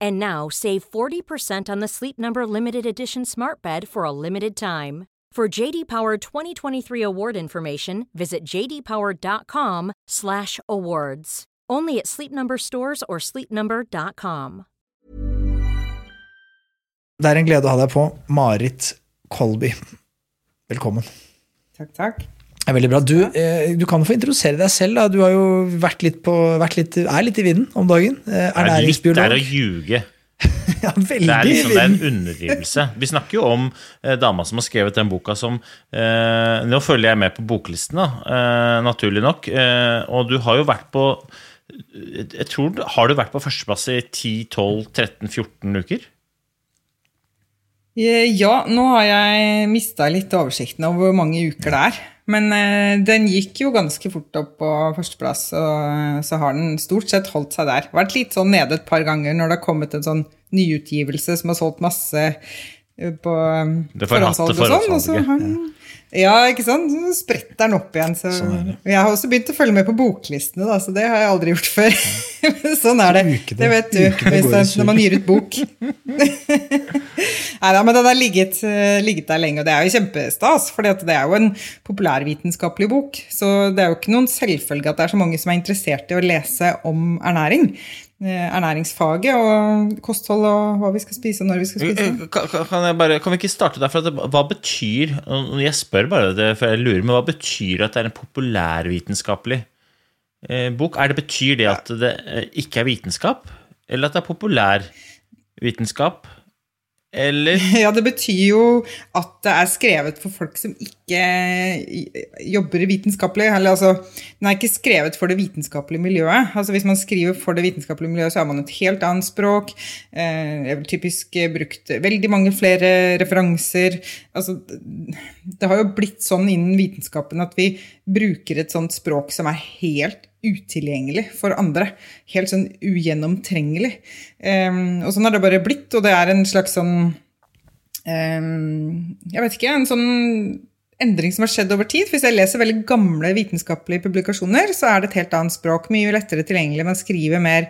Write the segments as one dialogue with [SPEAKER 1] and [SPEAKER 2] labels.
[SPEAKER 1] And now save 40% on the Sleep Number limited edition Smart Bed for a limited time. For JD Power 2023 award information, visit jdpower.com/awards. Only at Sleep Number stores or sleepnumber.com.
[SPEAKER 2] Det er en glede å ha deg på, Marit Kolby. Velkommen.
[SPEAKER 3] Takk, takk.
[SPEAKER 2] Det er veldig bra. Du, eh, du kan få introdusere deg selv. Da. Du har jo vært litt på, vært litt, er litt i vinden om dagen. Ernæringsbiolog.
[SPEAKER 4] Det er litt der å ljuge.
[SPEAKER 2] ja, veldig
[SPEAKER 4] Det er, liksom, det er en underdrivelse. Vi snakker jo om eh, dama som har skrevet den boka som eh, Nå følger jeg med på boklisten, da, eh, naturlig nok. Eh, og du har jo vært på jeg tror, Har du vært på førsteplass i 10-12-13-14 uker?
[SPEAKER 3] Eh, Ja, nå har jeg mista litt oversikten over hvor mange uker det er. Men eh, den gikk jo ganske fort opp på førsteplass, og så har den stort sett holdt seg der. Vært litt sånn nede et par ganger når det har kommet en sånn nyutgivelse som har solgt masse på
[SPEAKER 4] forhatte
[SPEAKER 3] forhåndssalg og sånn. Og så han, ja, ikke sant? Så spretter den opp igjen. Så. Jeg har også begynt å følge med på boklistene, da, så det har jeg aldri gjort før. sånn er det.
[SPEAKER 2] Ukene-
[SPEAKER 3] det vet du Øystein, når man gir ut bok. Nei da, men den har ligget, eh, ligget der lenge, og det er jo kjempestas. For det er jo en populærvitenskapelig bok. Så det er jo ikke noen selvfølge at det er så mange som er interessert i å lese om ernæring. Eh, Ernæringsfaget og kosthold og hva vi skal spise og når vi skal spise.
[SPEAKER 4] Eh, Kan, kan- bare, kan vi ikke starte der? For hva betyr Jeg spør bare for jeg lurer, men hva betyr at det er en populærvitenskapelig eh, bok? Er det Betyr det at det eh, ikke er vitenskap? Eller at det er populærvitenskap? Eller
[SPEAKER 3] Ja, det betyr jo at det er skrevet for folk som ikke jobber vitenskapelig. Eller altså, den er ikke skrevet for det vitenskapelige miljøet. Altså Hvis man skriver for det vitenskapelige miljøet, så har man et helt annet språk. Eh, vil typisk brukt veldig mange flere referanser. Altså, det har jo blitt sånn innen vitenskapen at vi bruker et sånt språk som er helt utilgjengelig for andre. Helt sånn ugjennomtrengelig. Um, og sånn har det bare blitt, og det er en slags sånn um, Jeg vet ikke, en sånn endring som har skjedd over tid. Hvis jeg leser veldig gamle vitenskapelige publikasjoner, så er det et helt annet språk, mye lettere tilgjengelig. Man skriver mer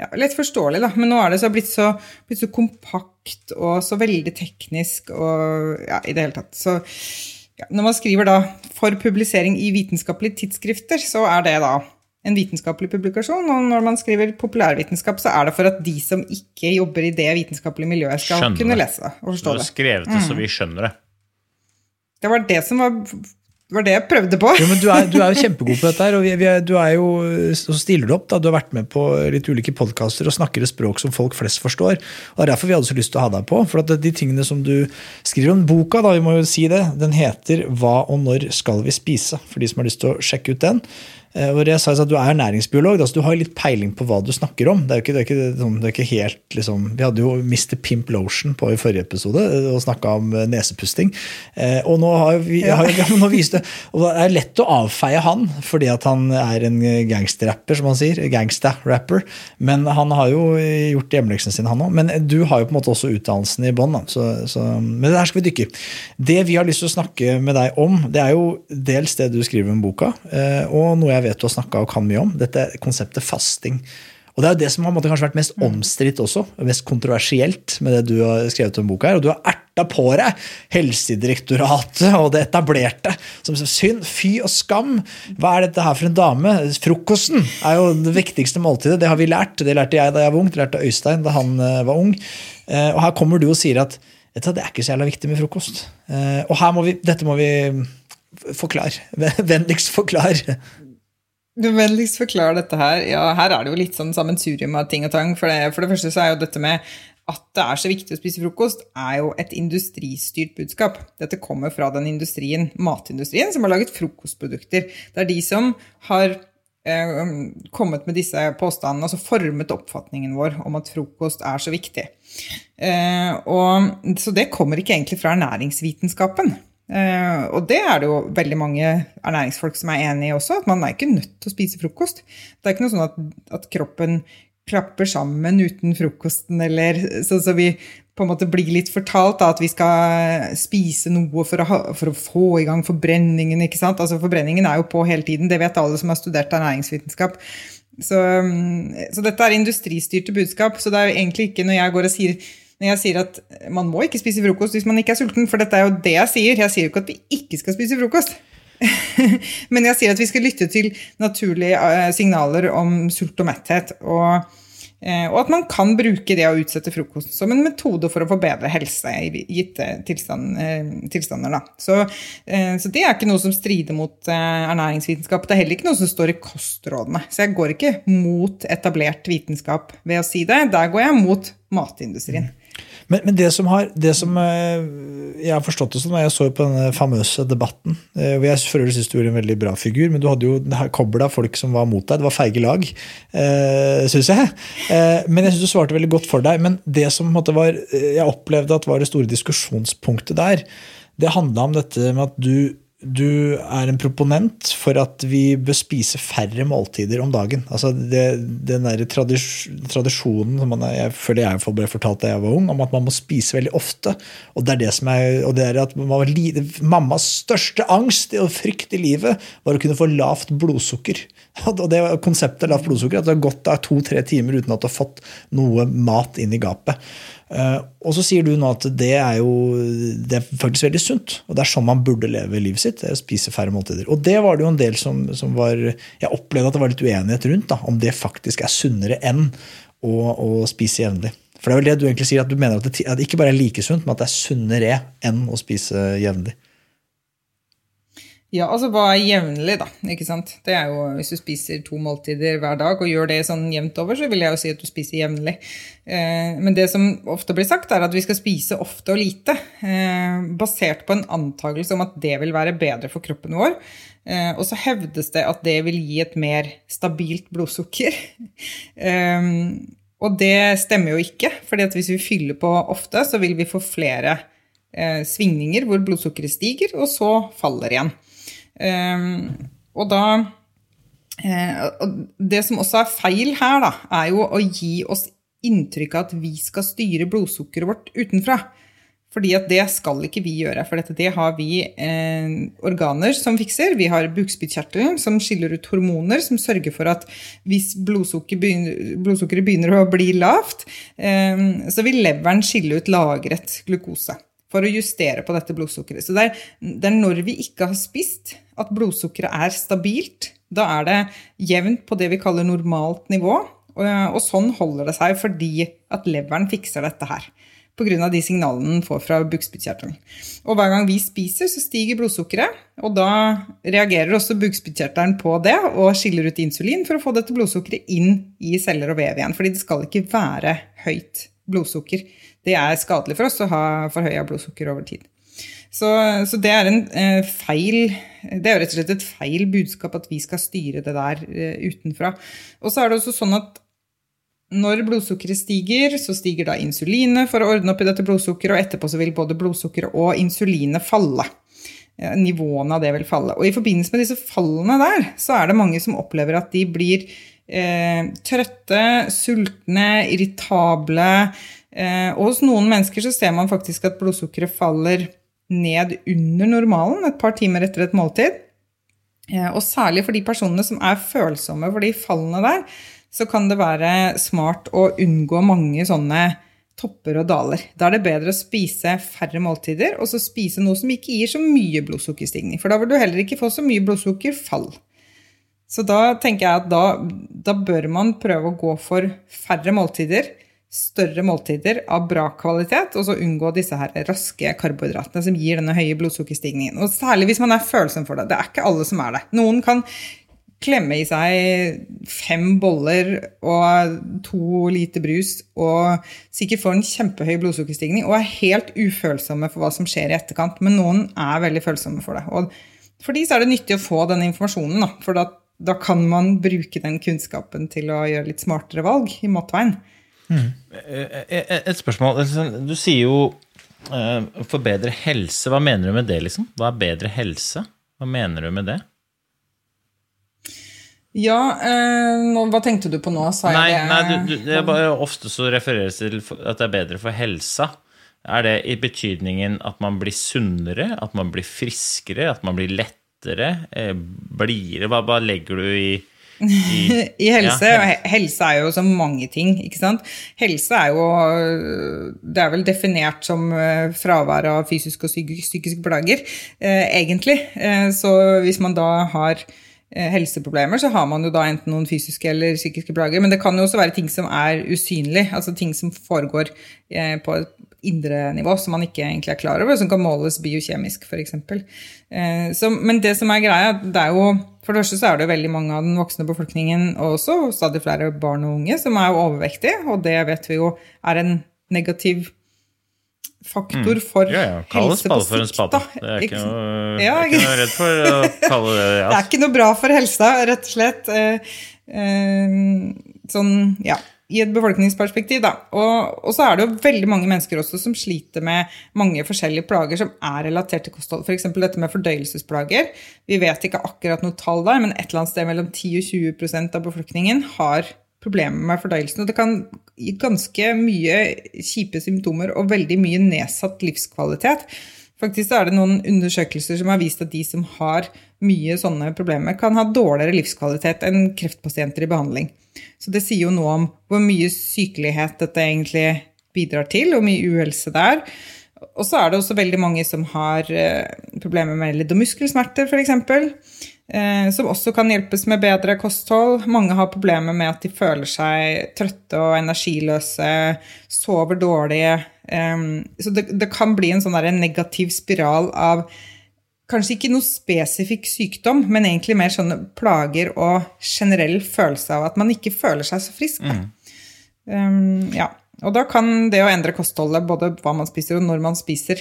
[SPEAKER 3] ja, lett forståelig, da. Men nå er det så blitt så, blitt så kompakt og så veldig teknisk og ja, i det hele tatt. Så ja, når man skriver da for publisering i vitenskapelige tidsskrifter, så er det da en vitenskapelig publikasjon. Og når man skriver populærvitenskap, så er det for at de som ikke jobber i det vitenskapelige miljøet, skal
[SPEAKER 4] Skjønner
[SPEAKER 3] kunne
[SPEAKER 4] det.
[SPEAKER 3] lese det og
[SPEAKER 4] du
[SPEAKER 3] forstå
[SPEAKER 4] har
[SPEAKER 3] det.
[SPEAKER 4] skrevet det så vi skjønner det?
[SPEAKER 3] Det var det som var, var det jeg prøvde på.
[SPEAKER 2] Jo, men du er, du er jo kjempegod på dette her, og vi, vi er, du er jo, så stiller du opp. da, Du har vært med på litt ulike podkaster og snakker et språk som folk flest forstår. og Det er derfor vi hadde så lyst til å ha deg på. For at de tingene som du skriver om boka, da, vi må jo si det, den heter 'Hva og når skal vi spise?' For de som har lyst til å sjekke ut den. Eh, Hvor jeg sa at Du er næringsbiolog, altså du har litt peiling på hva du snakker om. Det er jo ikke, det er ikke, sånn- det er ikke helt, liksom, Vi hadde jo Mr. Pimp Lotion på i forrige episode eh, og snakka om eh, nesepusting. Og nå har vi, har, nå det, og Det er lett å avfeie han fordi at han er en gangsterrapper, som han sier. Gangsta-rapper. Men han har jo gjort hjemmeleksen sin, han òg. Men du har jo på en måte også utdannelsen i bånn. men det her skal vi dykke i. Det vi har lyst til å snakke med deg om, det er jo dels det du skriver om boka, og noe jeg vet du har snakka og kan mye om. Dette konseptet fasting. Og Det er jo det som har kanskje vært mest omstridt også, mest kontroversielt med det du har skrevet om boka. her, Og du har erta på deg Helsedirektoratet og det etablerte. Som synd, fy og skam. Hva er dette her for en dame? Frokosten er jo det viktigste måltidet. Det har vi lært. Det lærte jeg da jeg var ung, det lærte Øystein da han eh, var ung. Eh, Og her kommer du og sier at dette det er ikke så jævla viktig med frokost. Eh, og her må vi, dette må vi forklare. Vennligst forklare.
[SPEAKER 3] Du vennligst forklar dette her. Ja, her er det jo litt sånn sammensurium av ting og tang. For det, for det første så er jo dette med at det er så viktig å spise frokost, er jo et industristyrt budskap. Dette kommer fra den industrien, matindustrien, som har laget frokostprodukter. Det er de som har eh, kommet med disse påstandene, altså formet oppfatningen vår om at frokost er så viktig. Eh, og, så det kommer ikke egentlig fra ernæringsvitenskapen. Eh, og det er det jo veldig mange ernæringsfolk som er enig i også, at man er ikke nødt til å spise frokost. Det er ikke noe sånn at, at kroppen klapper sammen uten frokosten, eller sånn som vi på en måte blir litt fortalt, da, at vi skal spise noe for å, ha, for å, få i gang forbrenningen. ikke sant? Altså Forbrenningen er jo på hele tiden, det vet alle som har studert ernæringsvitenskap. Så, så, dette er industristyrte budskap. Så det er jo egentlig ikke når jeg går og sier når jeg sier at man må ikke spise frokost hvis man ikke er sulten, for dette er jo det jeg sier. Jeg sier jo ikke at vi ikke skal spise frokost. Men jeg sier at vi skal lytte til naturlige eh, signaler om sult og metthet. Og, eh, og, at man kan bruke det å utsette frokosten som en metode for å forbedre helse i gitte tilstand, eh, tilstander. Så, så, det er ikke noe som strider mot ernæringsvitenskap. Det er heller ikke noe som står i kostrådene. Så jeg går ikke mot etablert vitenskap ved å si det. Der går jeg mot matindustrien.
[SPEAKER 2] Men, men, det som, har, det som eh, jeg har forstått det som, jeg så på denne famøse debatten eh, hvor Jeg for øvrig syns du gjorde en veldig bra figur, men du hadde jo koblet folk som var mot deg. Det var feige lag, eh, syns jeg. Eh, men jeg syns du svarte veldig godt for deg. Men det som var, jeg opplevde at var det store diskusjonspunktet der, det handla om dette med at du du er en proponent for at vi bør spise færre måltider om dagen. Altså det, Den der tradis tradisjonen som man, jeg føler jeg ble fortalt da jeg var ung, om at man må spise veldig ofte. Og det er det som er, og det er at Mammas største angst og frykt i livet var å kunne få lavt blodsukker. Og det Konseptet lavt blodsukker at det har gått to-tre timer uten at du har fått noe mat inn i gapet. Eh, og så sier du nå at det er jo det er faktisk veldig sunt. Og det er sånn man burde leve livet sitt. det er å Spise færre måltider. Og det var det jo en del som, som var Jeg opplevde at det var litt uenighet rundt da, om det faktisk er sunnere enn å, å spise jevnlig. For det er vel det du egentlig sier, at du mener at det, at det ikke bare er like sunt, men at det er sunnere enn å spise jevnlig.
[SPEAKER 3] Ja, altså hva er jevnlig, da? ikke sant? Det er jo, Hvis du spiser to måltider hver dag og gjør det sånn jevnt over, så vil jeg jo si at du spiser jevnlig. Eh, men det som ofte blir sagt, er at vi skal spise ofte og lite. Eh, basert på en antakelse om at det vil være bedre for kroppen vår. Eh, og så hevdes det at det vil gi et mer stabilt blodsukker. og det stemmer jo ikke, for hvis vi fyller på ofte, så vil vi få flere svingninger hvor blodsukkeret stiger, og så faller igjen. Ehm, og da eh, Det som også er feil her, da, er jo å gi oss inntrykk av at vi skal styre blodsukkeret vårt utenfra. Fordi at det skal ikke vi gjøre, for dette, det har vi eh, organer som fikser. Vi har bukspyttkjertelen som skiller ut hormoner som sørger for at hvis blodsukker begynner, blodsukkeret begynner å bli lavt, eh, så vil leveren skille ut lagret glukose for å justere på dette blodsukkeret. Så det er, det er, når vi ikke har spist, at blodsukkeret er stabilt. Da er det jevnt på det vi kaller normalt nivå. Og, og sånn holder det seg fordi at leveren fikser dette her. Pga. de signalene den får fra bukspyttkjertelen. Og hver gang vi spiser, så stiger blodsukkeret. Og da reagerer også bukspyttkjertelen på det og skiller ut insulin for å få dette blodsukkeret inn i celler og vev igjen. Fordi det skal ikke være høyt blodsukker det er skadelig for oss å ha forhøya blodsukker over tid. Så, så, det er en eh, feil Det er jo rett og slett et feil budskap at vi skal styre det der eh, utenfra. Og så er det også sånn at når blodsukkeret stiger, så stiger da insulinet for å ordne opp i dette blodsukkeret, og etterpå så vil både blodsukkeret og insulinet falle. Nivåene av det vil falle. Og i forbindelse med disse fallene der, så er det mange som opplever at de blir eh, trøtte, sultne, irritable, og hos noen mennesker så ser man faktisk at blodsukkeret faller ned under normalen et par timer etter et måltid. Eh, og særlig for de personene som er følsomme for de fallene der, så kan det være smart å unngå mange sånne topper og daler. Da er det bedre å spise færre måltider og så spise noe som ikke gir så mye blodsukkerstigning. For da vil du heller ikke få så mye blodsukkerfall. Så da tenker jeg at da, da bør man prøve å gå for færre måltider større måltider av bra kvalitet, og så unngå disse her raske karbohydratene som gir denne høye blodsukkerstigningen. Og særlig hvis man er følsom for det. Det er ikke alle som er det. Noen kan klemme i seg fem boller og to liter brus og sikkert får en kjempehøy blodsukkerstigning og er helt ufølsomme for hva som skjer i etterkant. Men noen er veldig følsomme for det. Og for de så er det nyttig å få den informasjonen, da, for da, da kan man bruke den kunnskapen til å gjøre litt smartere valg i matveien.
[SPEAKER 4] Mm. Et spørsmål. Du sier jo for bedre helse. Hva mener du med det, liksom? Hva er bedre helse? Hva mener du med det?
[SPEAKER 3] Ja, uh, hva tenkte du på nå? Sa
[SPEAKER 4] nei,
[SPEAKER 3] jeg
[SPEAKER 4] det? Nei, du, du, det bare ofte så refereres til at det er bedre for helsa. Er det i betydningen at man blir sunnere, at man blir friskere, at man blir lettere, eh, blidere? Hva, hva legger du i
[SPEAKER 3] i, I, helse. Ja, helse. helse er jo så mange ting, ikke sant. Helse er jo Det er vel definert som eh, fravær av fysiske og psykiske plager, eh, egentlig. Så hvis man da har helseproblemer, så har man jo da enten noen fysiske eller psykiske plager. Men det kan jo også være ting som er usynlige, altså ting som foregår på et indre nivå som man ikke egentlig er klar over, som kan måles biokjemisk, f.eks. Eh, men det som er greia, det er jo For det første så er det veldig mange av den voksne befolkningen, og også stadig flere barn og unge, som er overvektige, og det vet vi jo er en negativ faktor mm. for mm. ja, ja. helse på sikt. For en spade.
[SPEAKER 4] Det er ikke noe, ja, ikke noe redd for å kalle det
[SPEAKER 3] det. Det er ikke noe bra for helsa, rett og slett. Eh, eh, sånn, ja i et befolkningsperspektiv. Da. Og, og, så er det jo veldig mange mennesker også som sliter med mange forskjellige plager som er relatert til kosthold. F.eks. dette med fordøyelsesplager. Vi vet ikke akkurat noe tall der, men et eller annet sted mellom 10 og 20% av befolkningen har problemer med fordøyelsen. Og det kan gi ganske mye kjipe symptomer og veldig mye nedsatt livskvalitet. Faktisk er det noen undersøkelser som har vist at de som har mye sånne problemer, kan ha dårligere livskvalitet enn kreftpasienter i behandling. Så det sier jo noe om hvor mye sykelighet dette egentlig bidrar til, og mye uhelse det er. Og så er det også veldig mange som har eh, problemer med ledd- og muskelsmerter, f.eks. Eh, som også kan hjelpes med bedre kosthold. Mange har problemer med at de føler seg trøtte og energiløse, sover dårlig. Eh, så det, det kan bli en sånn negativ spiral av kanskje ikke noe spesifikk sykdom, men egentlig mer sånne plager og generell følelse av at man ikke føler seg så frisk. Mm. Um, ja. Og da kan det å endre kostholdet, både hva man spiser og når man spiser,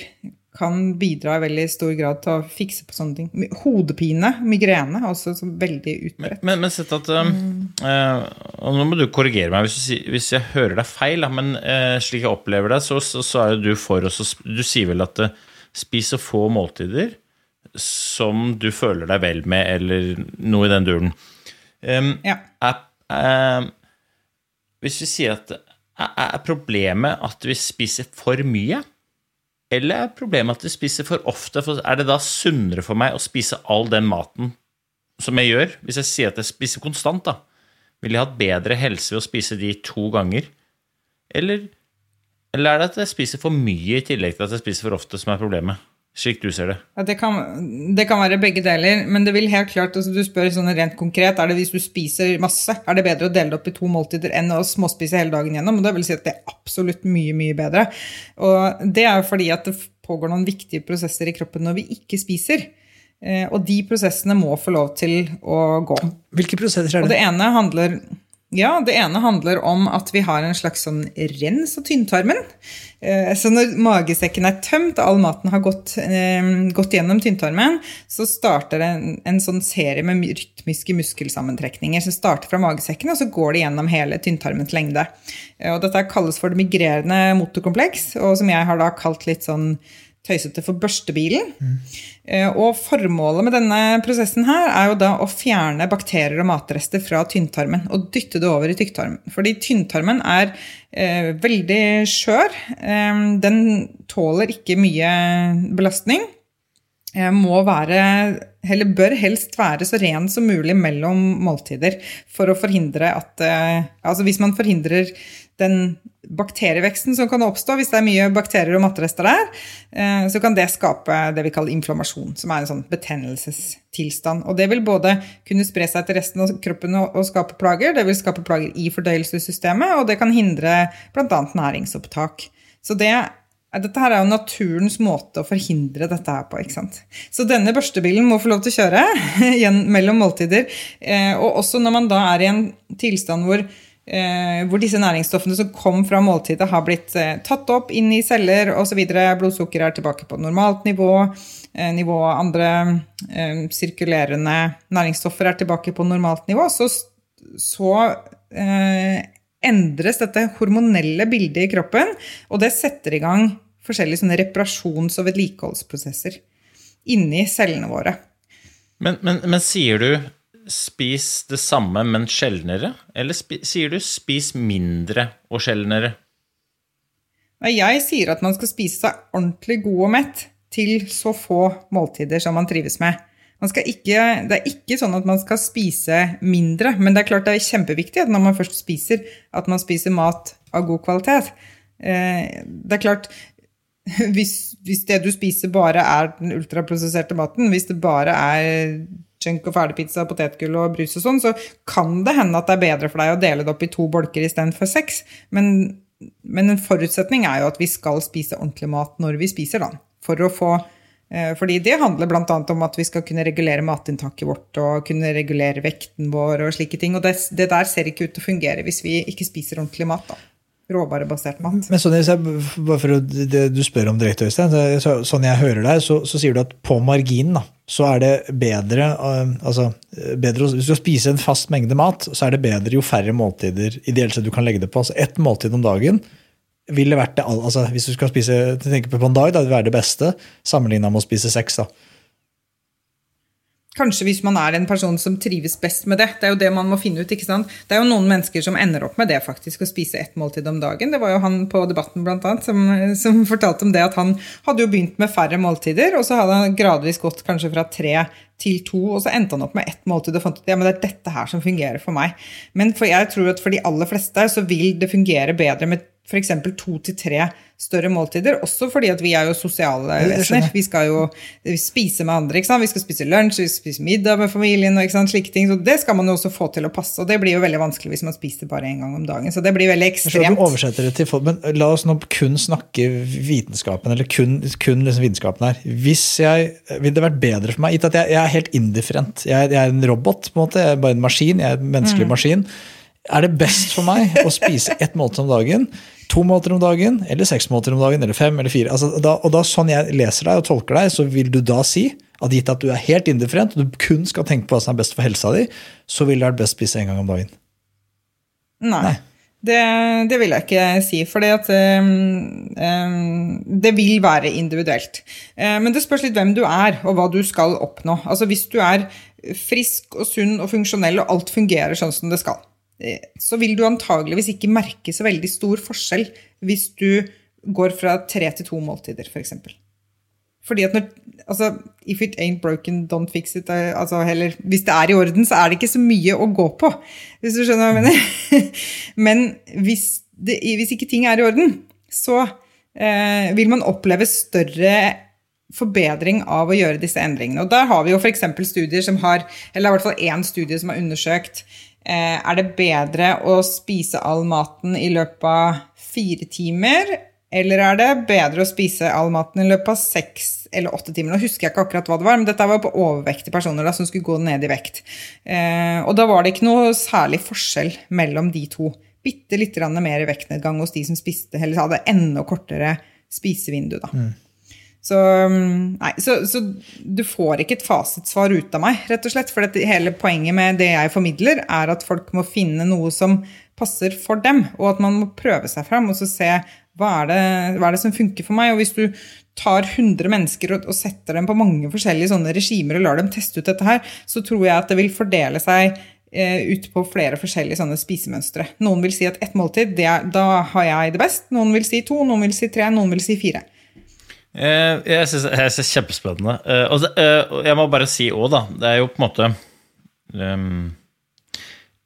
[SPEAKER 3] kan bidra i veldig stor grad til å fikse på sånne ting. Hodepine, migrene, er også veldig utbredt.
[SPEAKER 4] Men, men sett at um, uh, og Nå må du korrigere meg hvis, du, hvis jeg hører deg feil, men uh, slik jeg opplever deg, så, så, så er jo du for oss Du sier vel at uh, spis så få måltider som du føler deg vel med, eller noe i den duren. Um, ja. er, hvis vi sier at er, er problemet at vi spiser for mye? Eller er problemet at de spiser for ofte? For er det da sunnere for meg å spise all den maten som jeg gjør? Hvis jeg sier at jeg spiser konstant, da, ville jeg hatt bedre helse ved å spise de to ganger? Eller, eller er det at jeg spiser for mye i tillegg til at jeg spiser for ofte, som er problemet? Slik du ser det?
[SPEAKER 3] Ja, det, kan, det, kan, være begge deler, men det vil helt klart altså Du spør sånn rent konkret er det hvis du spiser masse, er det bedre å dele det opp i to måltider enn å småspise hele dagen gjennom. Og det vil si at det er absolutt mye, mye bedre. Og det er jo fordi at det pågår noen viktige prosesser i kroppen når vi ikke spiser. Eh, og de prosessene må få lov til å gå.
[SPEAKER 2] Hvilke prosesser er det?
[SPEAKER 3] Og det ene handler ja, Det ene handler om at vi har en slags sånn rens av tynntarmen. Eh, så når magesekken er tømt og all maten har gått, eh, gått gjennom tynntarmen, så starter det en, en, sånn serie med rytmiske muskelsammentrekninger som starter fra magesekken, og så går det gjennom hele tynntarmens lengde. Eh, og dette kalles for det migrerende motorkompleks, og som jeg har da kalt litt sånn tøysete for børstebilen. Mm. Og formålet med denne prosessen her er jo da å fjerne bakterier og matrester fra tynntarmen og dytte det over i tykktarmen. Fordi tynntarmen er eh, veldig skjør. Eh, den tåler ikke mye belastning. eh, må være, eller bør helst være så ren som mulig mellom måltider. For å forhindre at eh, Altså hvis man forhindrer den bakterieveksten som kan oppstå hvis det er mye bakterier og matterester der, eh, så kan det skape det vi kaller inflammasjon, som er en sånn betennelsestilstand. Og det vil både kunne spre seg til resten av kroppen og, skape plager, det vil skape plager i fordøyelsessystemet, og det kan hindre bl.a. næringsopptak. Så det dette her er jo naturens måte å forhindre dette her på. ikke sant? Så denne børstebilen må få lov til å kjøre mellom måltider. Eh, og også når man da er i en tilstand hvor Eh, hvor disse næringsstoffene som kom fra måltidet, har blitt eh, tatt opp inn i celler osv. Blodsukkeret er tilbake på normalt nivå. Eh, nivå andre eh, sirkulerende næringsstoffer er tilbake på normalt nivå. Så, så eh, endres dette hormonelle bildet i kroppen, og det setter i gang forskjellige reparasjons- og vedlikeholdsprosesser inni cellene våre.
[SPEAKER 4] Men, men, men sier du spis det samme, men sjeldnere? Eller sier du spis mindre og sjeldnere?
[SPEAKER 3] Jeg sier at man skal spise seg ordentlig god og mett til så få måltider som man trives med. Man ikke, det er ikke sånn at man skal spise mindre, men det er klart det er kjempeviktig at når man først spiser, at man spiser mat av god kvalitet. Eh, det er klart, hvis, hvis det du spiser bare er den ultraprosesserte maten, hvis det bare er chunk og ferdigpizza, potetgull og brus og sånn, så kan det hende at det er bedre for deg å dele det opp i to bolker istedenfor seks. Men, men en forutsetning er jo at vi skal spise ordentlig mat når vi spiser, da. For å få eh, fordi det handler bl.a. om at vi skal kunne regulere matinntaket vårt og kunne regulere vekten vår og slike ting. Og det, det der ser ikke ut til å fungere hvis vi ikke spiser ordentlig mat. da råvarebasert mat.
[SPEAKER 2] Men sånn, bare for det du spør om direkte, Øystein, så, sånn jeg hører deg, så, så, sier du at på marginen da, så er det bedre, uh, altså, bedre Hvis du skal spise en fast mengde mat, så er det bedre jo færre måltider ideelt sett du kan legge det på. Altså Ett måltid om dagen ville vært det, altså Hvis du skal spise tenker på en dag, da, det vil være det beste, sammenligna med å spise seks. da.
[SPEAKER 3] Kanskje hvis man er en person som trives best med det. Det er jo det man må finne ut. ikke sant? Det er jo noen mennesker som ender opp med det, faktisk, å spise ett måltid om dagen. Det var jo han på Debatten blant annet, som, som fortalte om det at han hadde jo begynt med færre måltider, og så hadde han gradvis gått kanskje fra tre til to, og så endte han opp med ett måltid og fant ut ja, men det er dette her som fungerer for meg. Men for jeg tror at for de aller fleste så vil det fungere bedre med f.eks. to til tre større måltider. Også fordi at vi er jo sosiale vesener. Vi skal jo spise med andre. Vi skal spise lunsj, vi skal spise middag med familien. og slike ting. Så Det skal man jo også få til å passe. Og det blir jo veldig vanskelig hvis man spiser bare én gang om dagen. Så det blir veldig ekstremt.
[SPEAKER 2] Oversetter det til folk, men La oss nå kun snakke vitenskapen, eller kun, kun liksom vitenskapen her. Hvis jeg, Ville det vært bedre for meg, gitt at jeg, jeg, er helt indifferent. Jeg, jeg, er en robot, på en måte. Jeg er bare en maskin. Jeg er en menneskelig mm. maskin. Er det best for meg å spise ett måltid om dagen? to måltider om dagen, eller seks måltider om dagen, eller fem eller fire. Altså, da, og da, Sånn jeg leser deg og tolker deg, så vil du da si at gitt at du er helt indifferent, og du kun skal tenke på hva som er best for helsa di, så vil det være best å spise en gang om dagen.
[SPEAKER 3] Nei. Nei. Det, det, vil jeg ikke si, for um, um, det vil være individuelt. Uh, men det spørs litt hvem du er, og hva du skal oppnå. Altså Hvis du er frisk og sunn og funksjonell, og alt fungerer sånn som det skal, Eh, så vil du antageligvis ikke merke så veldig stor forskjell hvis du går fra tre til to måltider, f.eks. For eksempel. Fordi at når, altså, If it ain't broken, don't fix it. Eh, altså, heller, hvis det er i orden, så er det ikke så mye å gå på. Hvis du skjønner hva jeg mener. Men hvis, det, hvis ikke ting er i orden, så eh, vil man oppleve større forbedring av å gjøre disse endringene. Og Der har vi jo f.eks. studier som har, eller i hvert fall én studie som har undersøkt Eh, er det bedre å spise all maten i løpet av fire timer, eller er det bedre å spise all maten i løpet av seks eller åtte timer? Nå husker jeg ikke akkurat hva det var, men dette var på overvektige personer da, som skulle gå ned i vekt. Eh, og da var det ikke noe særlig forskjell mellom de to. Bitte litt mer vektnedgang hos de som spiste, eller hadde enda kortere spisevindu. da. Mm. Så, mm, nei, så, så, du får ikke et fasitsvar ut av meg, rett og slett. For hele poenget med det jeg formidler, er at folk må finne noe som passer for dem. Og at man må prøve seg fram og så se hva er, det, hva er det som funker for meg. Og hvis du tar 100 mennesker og, og setter dem på mange forskjellige sånne regimer og lar dem teste ut dette her, så tror jeg at det vil fordele seg eh, ut på flere forskjellige sånne spisemønstre. Noen vil si at ett måltid, er, da har jeg det best. Noen vil si to, noen vil si tre, noen vil si fire.
[SPEAKER 4] Eh, jeg synes det er kjempespennende. Eh, og eh, jeg må bare si òg, da Det er jo på en måte um,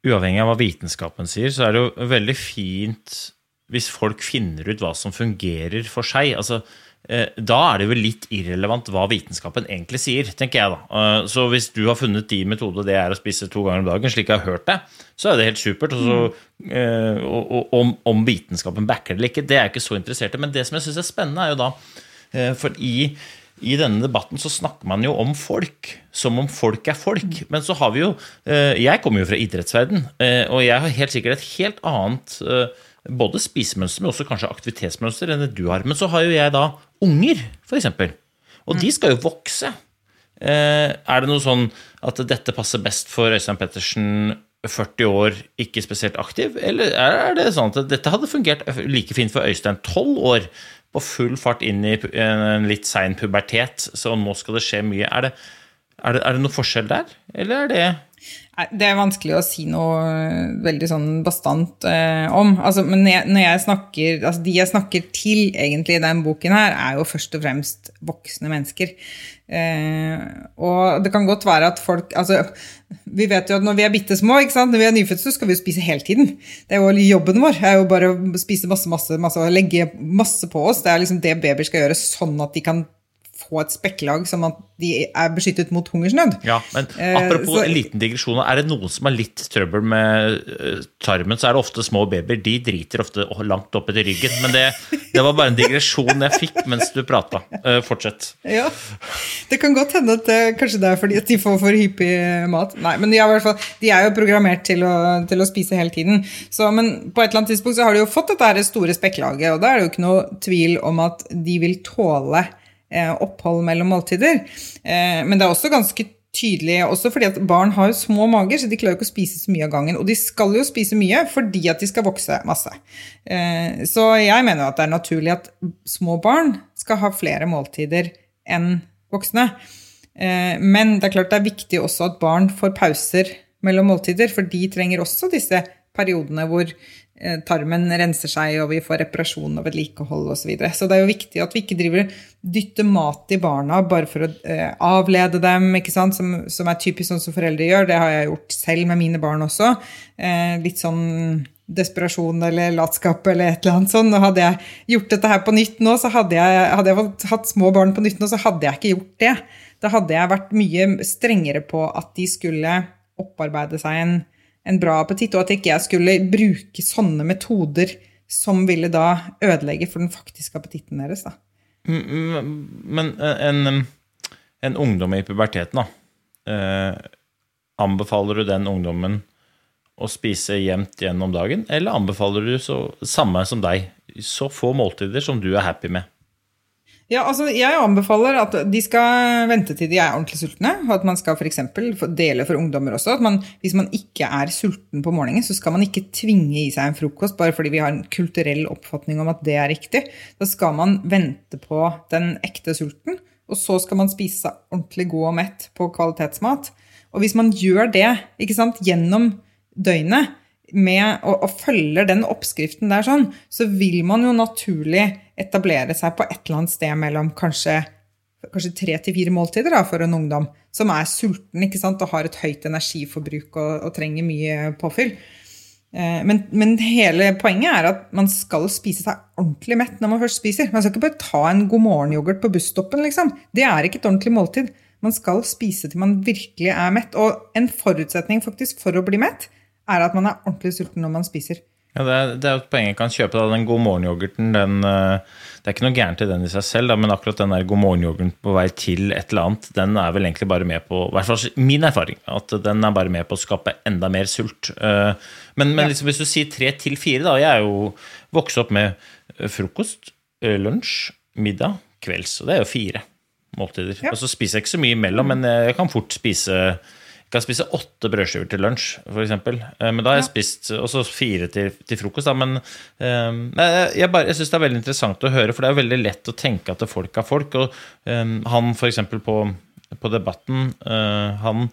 [SPEAKER 4] Uavhengig av hva vitenskapen sier, så er det jo veldig fint hvis folk finner ut hva som fungerer for seg. altså da er det jo litt irrelevant hva vitenskapen egentlig sier, tenker jeg da. Så hvis du har funnet din metode, det er å spise to ganger om dagen, slik jeg har hørt det, så er det helt supert. Og, så, og, og om, om, vitenskapen backer det eller ikke, det er jeg ikke så interessert i. Men det som jeg syns er spennende, er jo da for i, i denne debatten så snakker man jo om folk som om folk er folk. Men så har vi jo eh, Jeg kommer jo fra idrettsverden, eh, og jeg har helt sikkert et helt annet både spisemønster, men også kanskje aktivitetsmønster enn det du har. Men så har jo jeg da unger, f.eks. Og de skal jo vokse. Er det noe sånn at dette passer best for Øystein Pettersen 40 år, ikke spesielt aktiv? Eller er det sånn at dette hadde fungert like fint for Øystein 12 år, på full fart inn i en litt sein pubertet, så nå skal det skje mye. Er det, er det, er det noe forskjell der, eller er det
[SPEAKER 3] det er vanskelig å si noe eh, veldig sånn bastant eh, om. Altså, men jeg, når jeg snakker, altså de jeg snakker til egentlig i den boken her, er jo først og fremst voksne mennesker. Eh, og det kan godt være at folk altså, Vi vet jo at når vi er bitte små, når vi er nyfødte, så skal vi jo spise hele tiden. Det er jo jobben vår. er jo bare å spise masse, masse, masse og legge masse på oss. Det er liksom det babyer skal gjøre, sånn at de kan få et spekklag som at de er beskyttet mot hungersnød.
[SPEAKER 4] Ja, men eh, Apropos en liten digresjon. Er det noen som har litt trøbbel med uh, tarmen, så er det ofte små babyer. De driter ofte langt opp etter ryggen. Men det, det var bare en digresjon jeg fikk mens du prata. Uh, fortsett.
[SPEAKER 3] Ja, Det kan godt hende at det, kanskje det er fordi at de får for hyppig mat. Nei, men de er, fall, de er jo programmert til å, til å, spise hele tiden. Så, men på et eller annet tidspunkt så har de jo fått dette store spekklaget, og da er det jo ikke noe tvil om at de vil tåle Eh, opphold mellom måltider. Eh, men det er også ganske tydelig, også fordi at barn har små mager, så de klarer ikke å spise så mye av gangen. Og de skal jo spise mye fordi at de skal vokse masse. Eh, så jeg mener at det er naturlig at små barn skal ha flere måltider enn voksne. Men det er klart det er viktig også at barn får pauser mellom måltider, for de trenger også disse periodene hvor Eh, tarmen renser seg, og vi får reparasjon og vedlikehold osv. Så, videre. så det er jo viktig at vi ikke driver dytter mat i barna bare for å eh, avlede dem? Som, som, er typisk sånn som foreldre gjør. Det har jeg gjort selv med mine barn også. Eh, litt sånn desperasjon eller latskap eller et eller annet sånt. Og hadde jeg gjort dette her på nytt nå, så hadde jeg, hadde jeg hatt små barn på nytt nå, så hadde jeg ikke gjort det. Da hadde jeg vært mye strengere på at de skulle opparbeide seg en en bra appetitt, og at ikke jeg skulle bruke sånne metoder som ville da ødelegge for den faktiske appetitten deres. da.
[SPEAKER 4] Men en, en ungdom i puberteten, da. Eh, anbefaler du den ungdommen å spise jevnt gjennom dagen, eller anbefaler du så, samme som deg, så få måltider som du er happy med?
[SPEAKER 3] Ja, altså Jeg anbefaler at de skal vente til de er ordentlig sultne. Og at man skal f.eks. dele for ungdommer også. at man, Hvis man ikke er sulten på morgenen, så skal man ikke tvinge i seg en frokost bare fordi vi har en kulturell oppfatning om at det er riktig. Da skal man vente på den ekte sulten, og så skal man spise seg ordentlig god og mett på kvalitetsmat. Og hvis man gjør det ikke sant, gjennom døgnet, med og, og følger den oppskriften der sånn, så vil man jo naturlig etablere seg på et eller annet sted mellom kanskje, kanskje tre til fire måltider da, for en ungdom som er sulten ikke sant, og har et høyt energiforbruk og, og trenger mye påfyll. Eh, men, men, hele poenget er at man skal spise seg ordentlig mett når man først spiser. Man skal ikke bare ta en god morgen-yoghurt på busstoppen. Liksom. Det er ikke et ordentlig måltid. Man skal spise til man virkelig er mett. Og en forutsetning faktisk for å bli mett er at man er ordentlig sulten når man spiser.
[SPEAKER 4] Ja, Det er, det er et poeng jeg kan kjøpe. Da. Den god morgen-yoghurten den, eh, Det er ikke noe gærent i den i seg selv, da, men akkurat den der god morgen-yoghurten på vei til et eller annet, den er vel egentlig bare med på I hvert fall min erfaring, at den er bare med på å skape enda mer sult. Eh, men, men liksom, hvis du sier tre til fire, da Jeg er jo vokst opp med eh, frokost, lunsj, middag, kvelds. Og det er jo fire måltider. Ja. Og så spiser jeg ikke så mye imellom, men jeg kan fort spise kan spise åtte brødskiver til lunsj, f.eks. Eh, men da har jeg spist også fire til, til frokost. Da. Men um, jeg, bare, jeg syns det er veldig interessant å høre, for det er veldig lett å tenke at folk er folk. Og um, han f.eks. På, på Debatten, uh, han,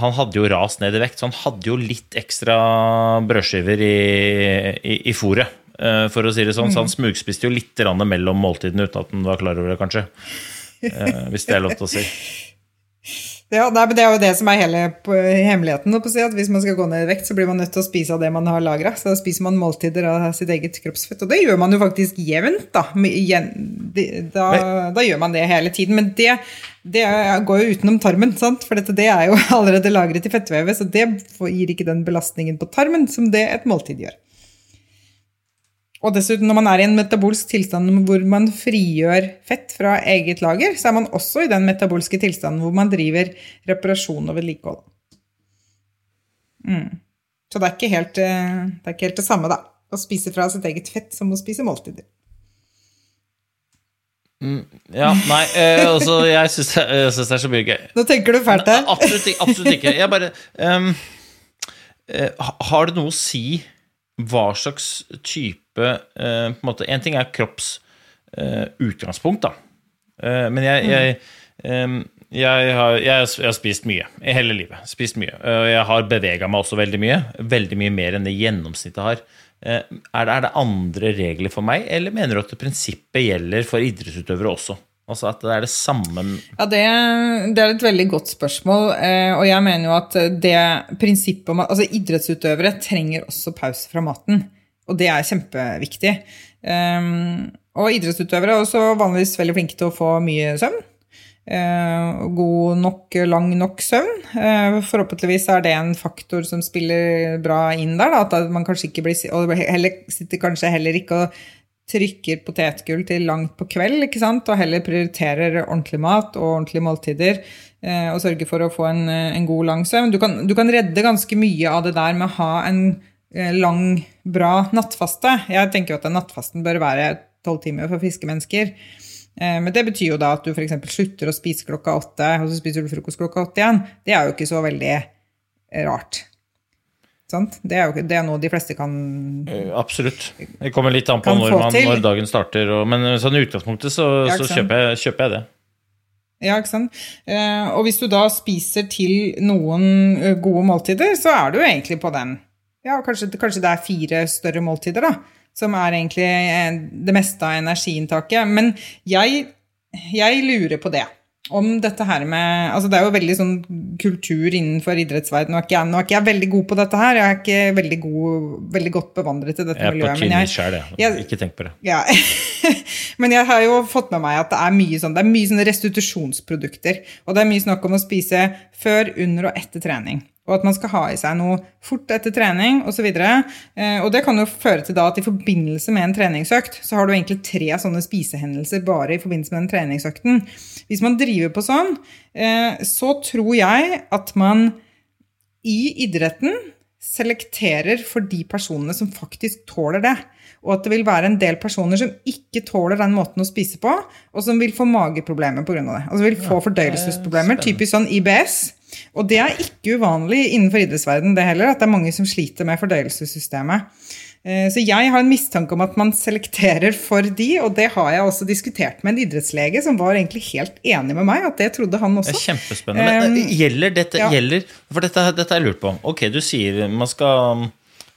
[SPEAKER 4] han hadde jo rast ned i vekt, så han hadde jo litt ekstra brødskiver i, i, i fôret. eh, for å si det sånn. Så han smugspiste jo litt mellom måltidene uten at han var klar over det, kanskje. Eh, hvis det er lov til å si.
[SPEAKER 3] Ja, nei, men Det er jo det som er hele hemmeligheten. si, at Hvis man skal gå ned i vekt, så blir man nødt til å spise av det man har lagra. Så da spiser man måltider av sitt eget kroppsfett. Og det gjør man jo faktisk jevnt. Da, da, da gjør man det hele tiden. Men det, det går jo utenom tarmen, sant? for dette, det er jo allerede lagret i fettvevet. Så det gir ikke den belastningen på tarmen som det et måltid gjør. Og dessuten, når man er i en metabolsk tilstand hvor man frigjør fett fra eget lager, så er man også i den metabolske tilstanden hvor man driver reparasjon og vedlikehold. Mm. Så det er, ikke helt, eh, det er ikke helt det samme, da. Å spise fra sitt eget fett som å spise måltider.
[SPEAKER 4] Ja, nei, eh, altså, jeg syns det, er så mye gøy.
[SPEAKER 3] Nå tenker du fælt her.
[SPEAKER 4] Absolutt, absolutt ikke. Jeg bare eh, Har det noe å si hva slags type eh, på en måte, En ting er kropps eh, utgangspunkt, da. Eh, men jeg, jeg, jeg, har- jeg har spist mye i hele livet. Spist mye. Og jeg har bevega meg også veldig mye. Veldig mye mer enn det gjennomsnittet har. Eh, er, det, er det andre regler for meg, eller mener du at prinsippet gjelder for idrettsutøvere også? Altså at det er det samme
[SPEAKER 3] Ja, det, det er et veldig godt spørsmål. eh, Og jeg mener jo at det prinsippet om at altså idrettsutøvere trenger også pause fra maten. Og det er kjempeviktig. Um, og idrettsutøvere er også vanligvis veldig flinke til å få mye søvn. Eh, god nok, lang nok søvn. Eh, forhåpentligvis er det en faktor som spiller bra inn der. Da, at man kanskje ikke blir, og heller, sitter kanskje heller ikke og trykker potetgull til langt på kveld, ikke sant? og heller prioriterer ordentlig mat og ordentlige måltider. eh, Og sørger for å få en, en god, lang søvn. Du du kan redde ganske mye av det der med å ha en eh, lang, bra nattfaste. Jeg tenker at nattfasten bør være tolv timer for friske mennesker. Eh, Men det betyr jo da at du f.eks. slutter å spise klokka åtte, og så spiser du frokost klokka åtte igjen. Det er jo ikke så veldig rart. Sant? Det er jo det er noe de fleste kan
[SPEAKER 4] Eh, Absolutt. Det kommer litt an på når, man, når dagen starter. Og, men sånn i utgangspunktet så,
[SPEAKER 3] Ja,
[SPEAKER 4] så kjøper, jeg, kjøper jeg det.
[SPEAKER 3] Ja, ikke sant? Eh, og hvis du da spiser til noen eh, gode måltider, så er du egentlig på den. Ja, kanskje, kanskje det er fire større måltider, da, som er egentlig eh, det meste av energiinntaket. Men jeg, jeg lurer på det. Om dette her med Altså, det er jo veldig sånn kultur innenfor idrettsverdenen. Nå nå er ikke jeg veldig god på dette her. Jeg er ikke veldig, god, veldig godt bevandret i dette
[SPEAKER 4] Jeg er på
[SPEAKER 3] miljøet.
[SPEAKER 4] sjøl, jeg.
[SPEAKER 3] jeg-
[SPEAKER 4] Ikke tenk på det.
[SPEAKER 3] ja. Men jeg har jo fått med meg at det er mye sånn, det er mye sånne restitusjonsprodukter. Og det er mye snakk om å spise før, under og etter trening. Og at man skal ha i seg noe fort etter trening osv. Eh, og det kan jo føre til da at i forbindelse med en treningsøkt, så har du egentlig tre sånne spisehendelser bare i forbindelse med den treningsøkten. Hvis man driver på sånn, eh, så tror jeg at man i idretten selekterer for de personene som faktisk tåler det. Og at det vil være en del personer som ikke tåler den måten å spise på, og som vil få mageproblemer pga. det. Altså vil få fordøyelsesproblemer, typisk sånn IBS. Og det er ikke uvanlig innenfor idrettsverdenen det heller, at det er mange som sliter med fordøyelsessystemet. Eh, Så jeg har en mistanke om at man selekterer for de, og det har jeg også diskutert med en idrettslege som var egentlig helt enig med meg, at det trodde han også.
[SPEAKER 4] Det er kjempespennende. Men eh, gjelder dette
[SPEAKER 3] ja.
[SPEAKER 4] gjelder, For dette, dette er jeg lurt på. Ok, du sier man skal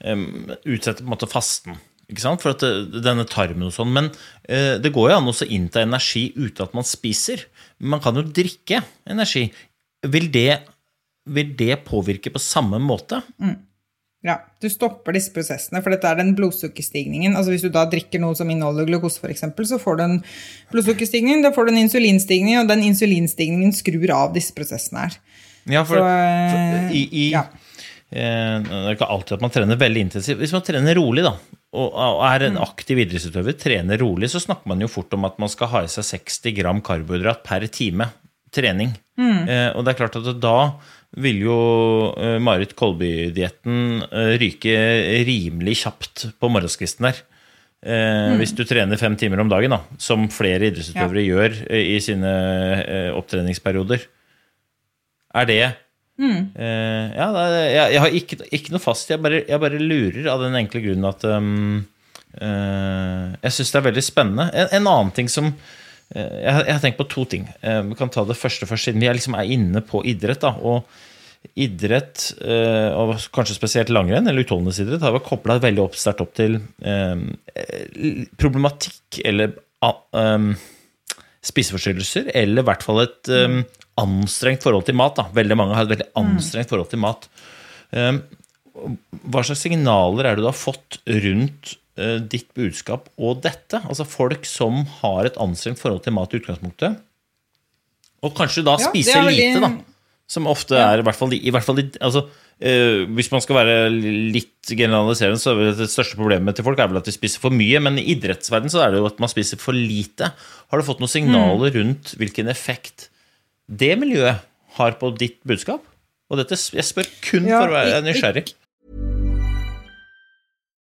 [SPEAKER 4] um, utsette på en måte fasten. Ikke sant? For det, denne tarmen og sånn. Men eh, det går jo an å innta energi uten at man spiser. Man kan jo drikke energi. Vil det, vil det påvirke på samme måte?
[SPEAKER 3] Ja, Du stopper disse prosessene, for dette er den blodsukkerstigningen. Altså Hvis du da drikker noe som inneholder glukose, for eksempel, så får du en blodsukkerstigning, da får du en insulinstigning, og den insulinstigningen skrur av disse prosessene her.
[SPEAKER 4] Ja, for,
[SPEAKER 3] Så,
[SPEAKER 4] for i, i
[SPEAKER 3] ja.
[SPEAKER 4] eh, Det er ikke alltid at man trener veldig intensivt. Hvis man trener rolig, da, og, og er en aktiv idrettsutøver, trener rolig, så snakker man jo fort om at man skal ha i seg 60 gram karbohydrat per time trening. Eh, og det er klart at da vil jo eh, Marit Kolby-dietten eh, ryke rimelig kjapt på morgenskvisten der. Eh, Hvis du trener fem timer om dagen, da, som flere idrettsutøvere gjør eh, i sine opptreningsperioder. Er det eh, Ja, er, jeg, jeg har ikke, ikke noe fast. Jeg bare, jeg bare lurer av den enkle grunnen at um, eh, Jeg syns det er veldig spennende. En, en annen ting som jeg, har- jeg har tenkt på to ting. Eh, vi kan ta det første først, siden vi er, liksom er inne på idrett. Da, og idrett, eh, og kanskje spesielt langrenn, eller utholdenhetsidrett, har vært kobla veldig opp, sterkt opp til eh, problematikk eller um, spiseforstyrrelser, eller i hvert fall et um, anstrengt forhold til mat. Da. Veldig mange har et veldig anstrengt forhold til mat. Um, hva slags signaler er det du har fått rundt ditt budskap og dette? Altså folk som har et anstrengt forhold til mat i utgangspunktet, og kanskje da
[SPEAKER 3] Ja,
[SPEAKER 4] spiser
[SPEAKER 3] er veldig-
[SPEAKER 4] lite, da. Som ofte er i hvert fall, i hvert fall altså, Uh, Hvis man skal være litt generaliserende, så er det største problemet til folk er vel at de spiser for mye. Men i idrettsverdenen så er det jo at man spiser for lite. Har du fått noen signaler rundt hvilken effekt det miljøet har på ditt budskap? Og dette, jeg spør kun
[SPEAKER 3] Ja,
[SPEAKER 4] for å være
[SPEAKER 3] nysgjerrig.
[SPEAKER 4] nysgjerrig.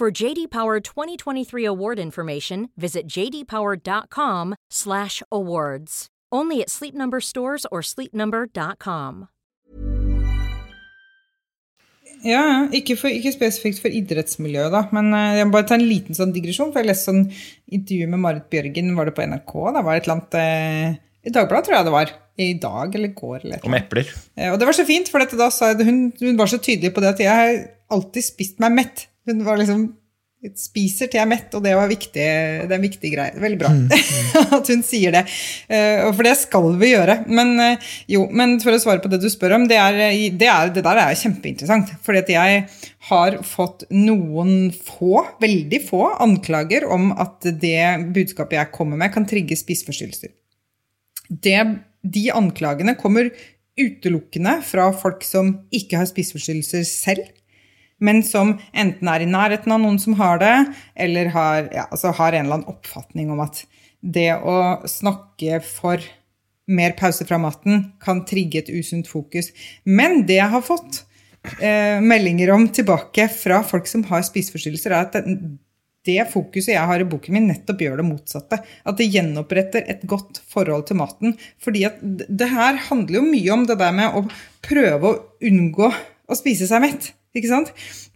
[SPEAKER 1] For JD Power 2023 award information, visit jdpower.com/awards. Only at Sleep Number stores or sleepnumber.com.
[SPEAKER 3] Ja, ikke, for, ikke spesifikt for idrettsmiljøet, da. Men eh, jeg må bare ta en liten sånn digresjon. For jeg leste sånn intervju med Marit Bjørgen, var det på NRK? Da var det et eller annet eh, I Dagbladet, tror jeg det var. I dag eller går. Eller et
[SPEAKER 4] Om epler.
[SPEAKER 3] Eh, Og det var så fint, for dette, da sa hun, hun var så tydelig på det at jeg har alltid spist meg mett. Hun var liksom Spiser til jeg er mett, og det var viktig, det er en viktig greie. Veldig bra at hun sier det. Eh, For det skal vi gjøre. Men eh, jo, men for å svare på det du spør om, det, er, det, er, det der er kjempeinteressant. Fordi at jeg har fått noen få, veldig få, anklager om at det budskapet jeg kommer med, kan trigge spiseforstyrrelser de anklagene kommer utelukkende fra folk som ikke har spiseforstyrrelser selv, men som enten er i nærheten av noen som har det, eller har, ja, altså har en eller annen oppfatning om at det å snakke for mer pause fra maten kan trigge et usunt fokus. Men det jeg har fått eh, meldinger om tilbake fra folk som har spiseforstyrrelser, er at det, det fokuset jeg har i boken min, nettopp gjør det motsatte. At det gjenoppretter et godt forhold til maten. Fordi at det her handler jo mye om det der med å prøve å unngå å spise seg mett. Ikke sant?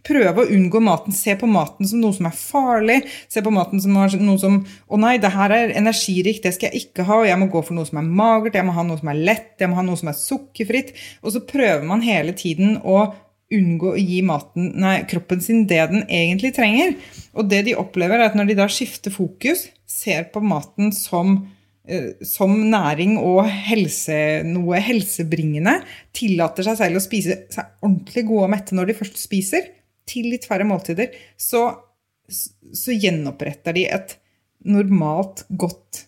[SPEAKER 3] Prøve å unngå maten. Se på maten som noe som er farlig. Se på maten som noe som Å nei, det her er energirikt, det skal jeg ikke ha. og Jeg må gå for noe som er magert, jeg må ha noe som er lett, jeg må ha noe som er sukkerfritt. Og så prøver man hele tiden å unngå å gi maten, nei, kroppen sin det den egentlig trenger. Og det de opplever, er at når de da skifter fokus, ser på maten som som næring og helse, noe helsebringende, tillater seg selv å spise seg ordentlig gode og mette når de først spiser, til litt færre måltider, så, så gjenoppretter de et normalt, godt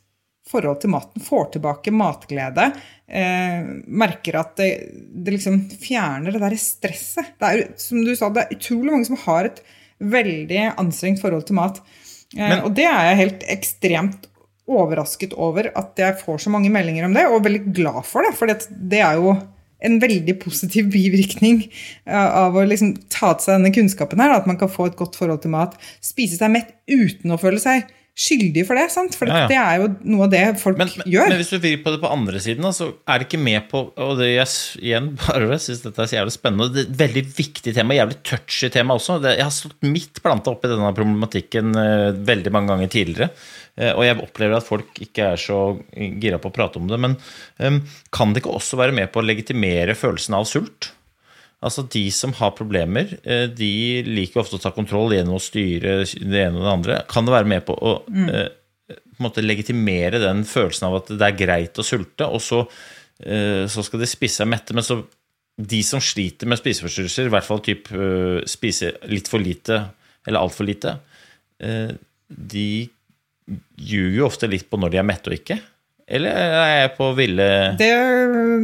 [SPEAKER 3] forhold til maten. Får tilbake matglede. Eh, merker at det, det liksom fjerner det derre stresset. Det er, som du sa, det er utrolig mange som har et veldig anstrengt forhold til mat. Eh,
[SPEAKER 4] Men-
[SPEAKER 3] og det er jeg helt ekstremt overrasket over at jeg får så mange meldinger om det, og veldig glad for det. For det er jo en veldig positiv bivirkning eh, av å liksom ta til seg denne kunnskapen her. At man kan få et godt forhold til mat. Spise seg mett uten å føle seg skyldig for det. sant? For
[SPEAKER 4] Ja, ja.
[SPEAKER 3] det er jo noe av det folk
[SPEAKER 4] Men, men,
[SPEAKER 3] gjør.
[SPEAKER 4] men hvis du vrir på det på andre siden, da, så er det ikke med på Og det jeg igjen bare synes dette er så jævlig spennende. Det er et veldig viktig tema, jævlig touchy tema også. Det, jeg har stått midt planta opp i denne problematikken eh, veldig mange ganger tidligere. Eh, og jeg opplever at folk ikke er så gira på å prate om det. Men eh, kan det ikke også være med på å legitimere følelsen av sult? Altså De som har problemer, eh, de liker ofte å ta kontroll gjennom å styre det ene og det andre. Kan det være med på å mm. på en måte legitimere den følelsen av at det er greit å sulte, og så, eh, så skal de spise seg mette, men så de som sliter med spiseforstyrrelser, i hvert fall typ øh, spise litt for lite eller altfor lite, de ljuger jo ofte litt på når de er mette og ikke. Eller er jeg på ville
[SPEAKER 3] Det,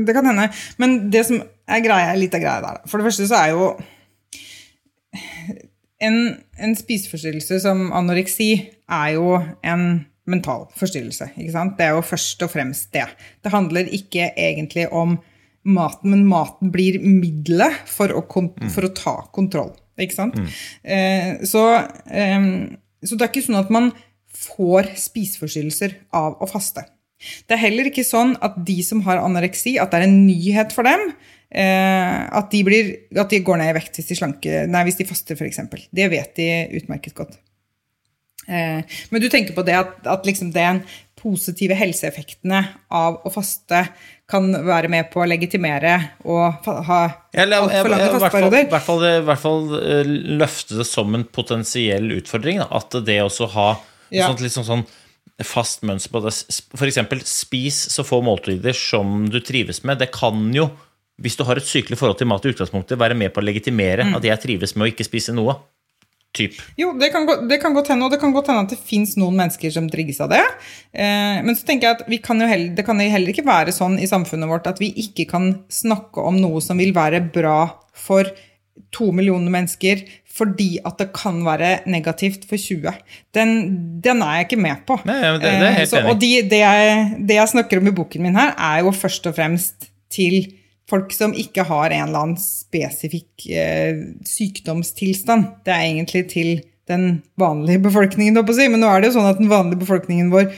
[SPEAKER 3] det kan hende. Men det som er greia, litt av greia der. For det første så er jo en, en spiseforstyrrelse som anoreksi er jo en mental forstyrrelse. ikke sant? Det er jo først og fremst det. Det handler ikke egentlig om maten, men maten blir middelet for å, for å ta kontroll. Ikke sant? Eh, så, eh, så det er ikke sånn at man får spiseforstyrrelser av å faste. Det er heller ikke sånn at de som har anoreksi, at det er en nyhet for dem. Eh, at, de blir, at de går ned i vekt hvis de, slanke, nei, hvis de faster, f.eks. Det vet de utmerket godt. Eh, men du tenker på det at, at liksom den positive helseeffektene av å faste kan være med på å legitimere og ha altfor lange
[SPEAKER 4] i hvert fall- hvert fall, i hvert fall eh, løfte det som en potensiell utfordring. Da. At det også ha
[SPEAKER 3] Ja.
[SPEAKER 4] sånt, liksom sånn fast mønster på det. For eksempel spis så få måltider som du trives med. Det kan jo, hvis du har et sykelig forhold til mat i utgangspunktet, være med på å legitimere
[SPEAKER 3] Mm.
[SPEAKER 4] at jeg trives med å ikke spise noe. Typ.
[SPEAKER 3] Jo, det kan, det kan godt hende, og det kan godt hende at det fins noen mennesker som trigges av det. Eh, men så tenker jeg at vi kan heller, det kan jo heller ikke være sånn i samfunnet vårt at vi ikke kan snakke om noe som vil være bra for to millioner mennesker, fordi at det kan være negativt for 20. Den, den er jeg ikke med på.
[SPEAKER 4] Nei, det- det er jeg helt
[SPEAKER 3] så, og de, det, jeg, det jeg snakker om i boken min her, er jo først og fremst til folk som ikke har en eller annen spesifikk eh, sykdomstilstand. Det er egentlig til den vanlige befolkningen, men nå er det jo sånn at den vanlige befolkningen vår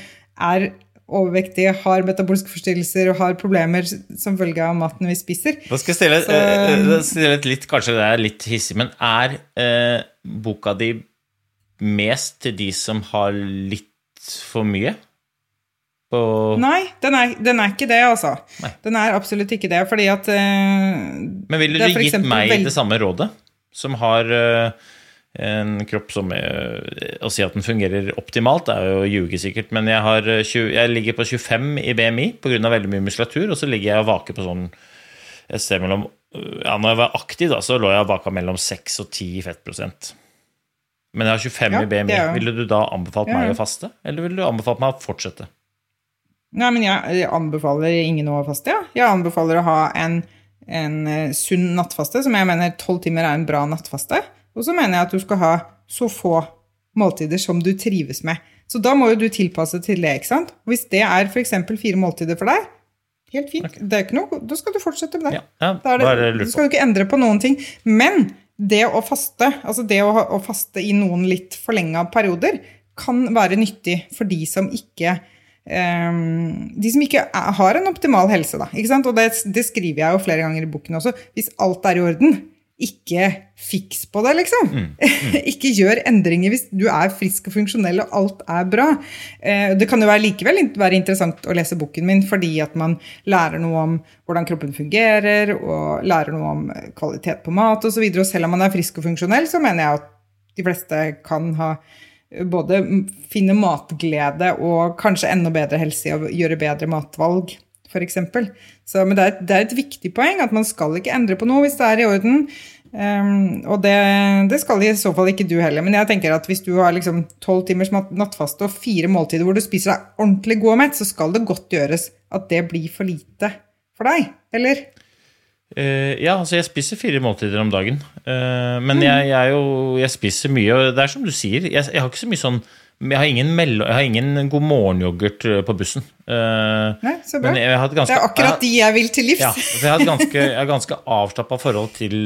[SPEAKER 3] er overvektige, har metabolske forstyrrelser og har problemer som følge av maten vi spiser.
[SPEAKER 4] Da skal jeg stille,
[SPEAKER 3] Så-
[SPEAKER 4] eh, stille litt, kanskje det er litt hissig, men er uh, boka di mest til de som har litt for mye? På
[SPEAKER 3] Nei, den er, den er ikke det, altså.
[SPEAKER 4] Nei.
[SPEAKER 3] Den er absolutt ikke det, fordi at uh,
[SPEAKER 4] Men ville du gitt meg det samme rådet? Som har eh, en kropp som eh, Å si at den fungerer optimalt, er jo å ljuge sikkert, men jeg, har eh, 20, jeg ligger på 25 i BMI pga. veldig mye muskulatur, og så ligger jeg og vaker på sånn et sted mellom ja, når jeg var aktiv, da, så lå jeg og vaka mellom 6 og 10 i fettprosent. Men jeg har 25
[SPEAKER 3] Ja,
[SPEAKER 4] i BMI.
[SPEAKER 3] er
[SPEAKER 4] Ville du da anbefalt
[SPEAKER 3] Ja,
[SPEAKER 4] meg å faste, eller ville du anbefalt meg å fortsette?
[SPEAKER 3] Nei, men jeg, jeg anbefaler ingen å faste. Ja. Jeg anbefaler å ha en, en eh, sunn nattfaste, som jeg mener tolv timer er en bra nattfaste. Og så mener jeg at du skal ha så få måltider som du trives med. Så da må jo du tilpasse til det, ikke sant? Og hvis det er f.eks. fire måltider for deg, helt fint. Det er ikke noe, da skal du fortsette med det.
[SPEAKER 4] Ja, ja,
[SPEAKER 3] Da det, du skal jo ikke endre på noen ting. Men det å faste, altså det å, å faste i noen litt forlenga perioder, kan være nyttig for de som ikke Um, de som ikke er, har en optimal helse, da. Og det, det skriver jeg jo flere ganger i boken også. Hvis alt er i orden, ikke fiks på det, liksom. ikke gjør endringer hvis du er frisk og funksjonell og alt er bra. Eh, det kan jo være likevel være interessant å lese boken min fordi at man lærer noe om hvordan kroppen fungerer, og lærer noe om eh, kvalitet på mat osv. Og, så og selv om man er frisk og funksjonell, så mener jeg at de fleste kan ha eh, både finne matglede og kanskje enda bedre helse i å gjøre bedre matvalg, f.eks. Så, men det er, et, det er et viktig poeng at man skal ikke endre på noe hvis det er i orden. Um, og det, det skal i så fall ikke du heller. Men jeg tenker at hvis du har liksom tolv timers nattfaste og fire måltider hvor du spiser deg ordentlig god og mett, så skal det godt gjøres at det blir for lite for deg. Eller?
[SPEAKER 4] Uh, ja, altså jeg spiser fire måltider om dagen. Uh, men
[SPEAKER 3] Mm.
[SPEAKER 4] jeg, jeg, jo, jeg spiser mye, og det er som du sier, jeg, jeg har ikke så mye sånn jeg har ingen, mello, jeg har ingen god morgen-yoghurt på bussen. Eh,
[SPEAKER 3] Nei, så bra.
[SPEAKER 4] ganske,
[SPEAKER 3] Det er akkurat de jeg vil til livs.
[SPEAKER 4] Ja, jeg har et ganske, jeg har ganske avslappa forhold til,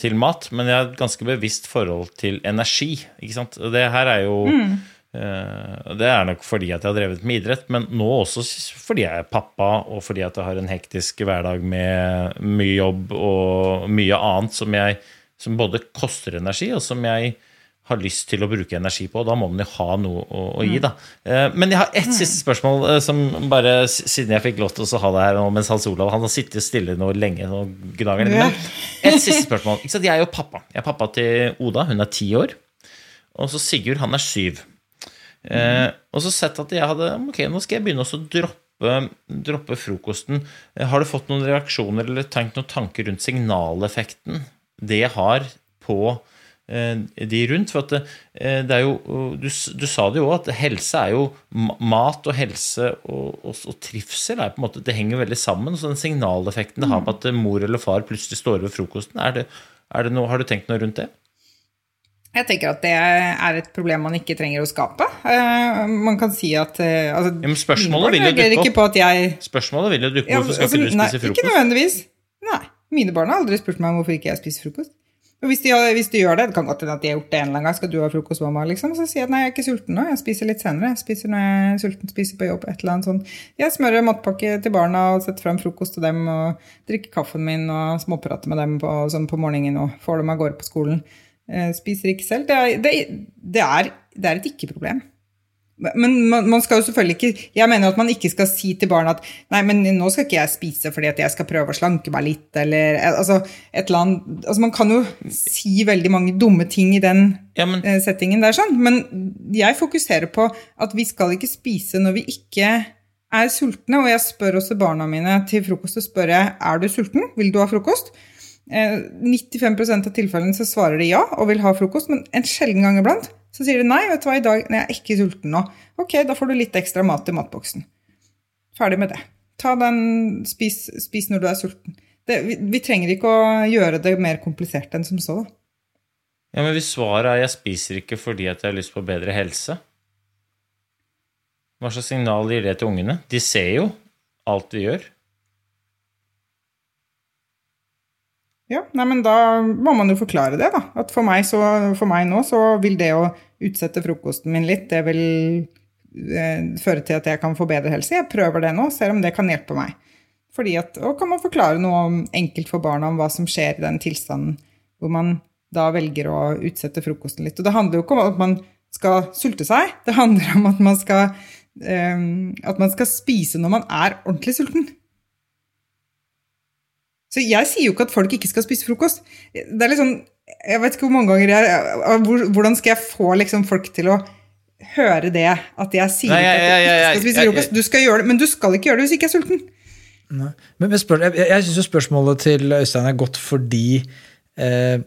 [SPEAKER 4] til mat, men jeg har et ganske bevisst forhold til energi. Ikke sant? Det her er jo
[SPEAKER 3] Mm.
[SPEAKER 4] eh, Det er nok fordi at jeg har drevet med idrett, men nå også fordi jeg er pappa, og fordi at jeg har en hektisk hverdag med mye jobb og mye annet som, jeg, som både koster energi, og som jeg har lyst til å bruke energi på. og Da må man jo ha noe å, å gi, da. Eh, Men jeg har ett siste spørsmål, eh, som bare siden jeg fikk lov til å ha det her nå mens Hans Olav Han har sittet stille nå lenge og gnager litt. Men et siste spørsmål. Ikke sant? Jeg er jo pappa. Jeg er pappa til Oda. Hun er ti år. Og så Sigurd, han er syv. Eh, og så sett at jeg hadde Ok, nå skal jeg begynne å droppe droppe, droppe frokosten. Har du fått noen reaksjoner eller tenkt noen tanker rundt signaleffekten det har på de rundt? For at det, eh, det er jo du, du, sa det jo at helse er jo Mat og helse og, og, og, trivsel er på en måte, det henger veldig sammen. Så den signaleffekten det har på at mor eller far plutselig står ved frokosten, er det, er det noe, har du tenkt noe rundt det?
[SPEAKER 3] Jeg tenker at det er et problem man ikke trenger å skape. Man kan si at altså,
[SPEAKER 4] ja, Spørsmålet vil jo dukke opp.
[SPEAKER 3] Jeg,
[SPEAKER 4] spørsmålet vil jo dukke opp. Hvorfor skal altså, ikke du spise nei, frokost?
[SPEAKER 3] Ikke nødvendigvis. Nei. Mine barn har aldri spurt meg om hvorfor ikke jeg spiser frokost. Og hvis de, hvis de, gjør det, det kan godt hende at de har gjort det en eller annen gang, skal du ha frokost, mamma, liksom, så sier jeg nei, jeg er ikke sulten nå, jeg spiser litt senere. Jeg spiser når jeg er sulten, spiser på jobb, et eller annet sånt. Jeg smører matpakke til barna og setter frem frokost til dem og drikker kaffen min og småprater med dem på, sånn på morgenen og får dem av gårde på skolen. Jeg spiser ikke selv. Det er, det, det er, det er et ikke-problem. Men man, man, skal jo selvfølgelig ikke Jeg mener at man ikke skal si til barna at nei, men nå skal ikke jeg spise fordi at jeg skal prøve å slanke meg litt, eller altså, et eller annet altså Man kan jo si veldig mange dumme ting i den ja, men, eh, settingen der, sånn. Men jeg fokuserer på at vi skal ikke spise når vi ikke er sultne. Og jeg spør også barna mine til frokost og spør jeg, er du sulten. Vil du ha frokost? 95 eh, av tilfellene så svarer de ja og vil ha frokost, men en sjelden gang iblant så sier de nei, vet du hva, i dag jeg er ikke sulten nå. Ok, da får du litt ekstra mat i matboksen. Ferdig med det. Ta den, spis, spis når du er sulten. Det, vi, vi, trenger ikke å gjøre det mer komplisert enn som så.
[SPEAKER 4] Ja, Men hvis svaret er 'jeg spiser ikke fordi at jeg har lyst på bedre helse', hva slags signal gir det til ungene? De ser jo alt vi gjør.
[SPEAKER 3] Ja, nei, men da må man jo forklare det, da. At for meg, så, for meg nå så vil det å utsette frokosten min litt, det vil eh, føre til at jeg kan få bedre helse. Jeg prøver det nå, ser om det kan hjelpe meg. Fordi at, og kan man forklare noe enkelt for barna om hva som skjer i den tilstanden hvor man da velger å utsette frokosten litt. Og det handler jo ikke om at man skal sulte seg, det handler om at man skal, eh, at man skal spise når man er ordentlig sulten. Så jeg sier jo ikke at folk ikke skal spise frokost. Det er liksom, jeg vet ikke hvor mange ganger jeg, Hvordan skal jeg få liksom folk til å høre det? At jeg sier Nei, jeg, jeg, at du ikke skal spise frokost. Du skal gjøre det, men du skal ikke gjøre det hvis ikke er sulten.
[SPEAKER 2] Nei. Men, men spør, jeg, jeg syns spørsmålet til Øystein er godt fordi Eh,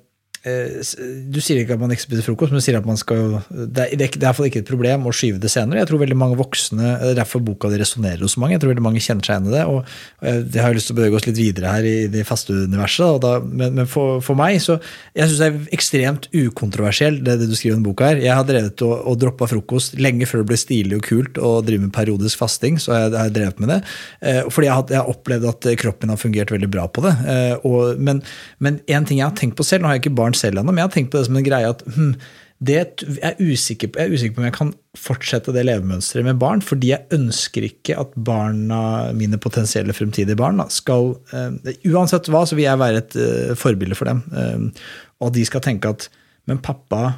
[SPEAKER 2] du sier ikke at man ikke spiser frokost, men du sier at man skal jo Det er, det er iallfall ikke et problem å skyve det senere. Jeg tror veldig mange voksne, er derfor boka di resonnerer hos mange. Jeg tror veldig mange kjenner seg igjen i det. og Jeg har lyst til å bevege oss litt videre her i det faste universet. Da, men, men for, for, meg så Jeg syns det er ekstremt ukontroversielt, det, det, du skriver i boka her. Jeg har drevet og, og droppa frokost lenge før det ble stilig og kult å drive med periodisk fasting. så jeg, jeg drevet med det. Eh, fordi jeg har, jeg har, opplevd at kroppen har fungert veldig bra på det. Eh, og, men, en ting jeg har tenkt på selv, nå har jeg ikke barn selv ennå, men jeg har tenkt på det som en greie at hm, det, jeg, er usikker på, jeg er usikker på om jeg kan fortsette det levemønsteret med barn, fordi jeg ønsker ikke at barna, mine potensielle fremtidige barn, skal uh, Uansett hva, så vil jeg være et uh, forbilde for dem. Uh, og at de skal tenke at men pappa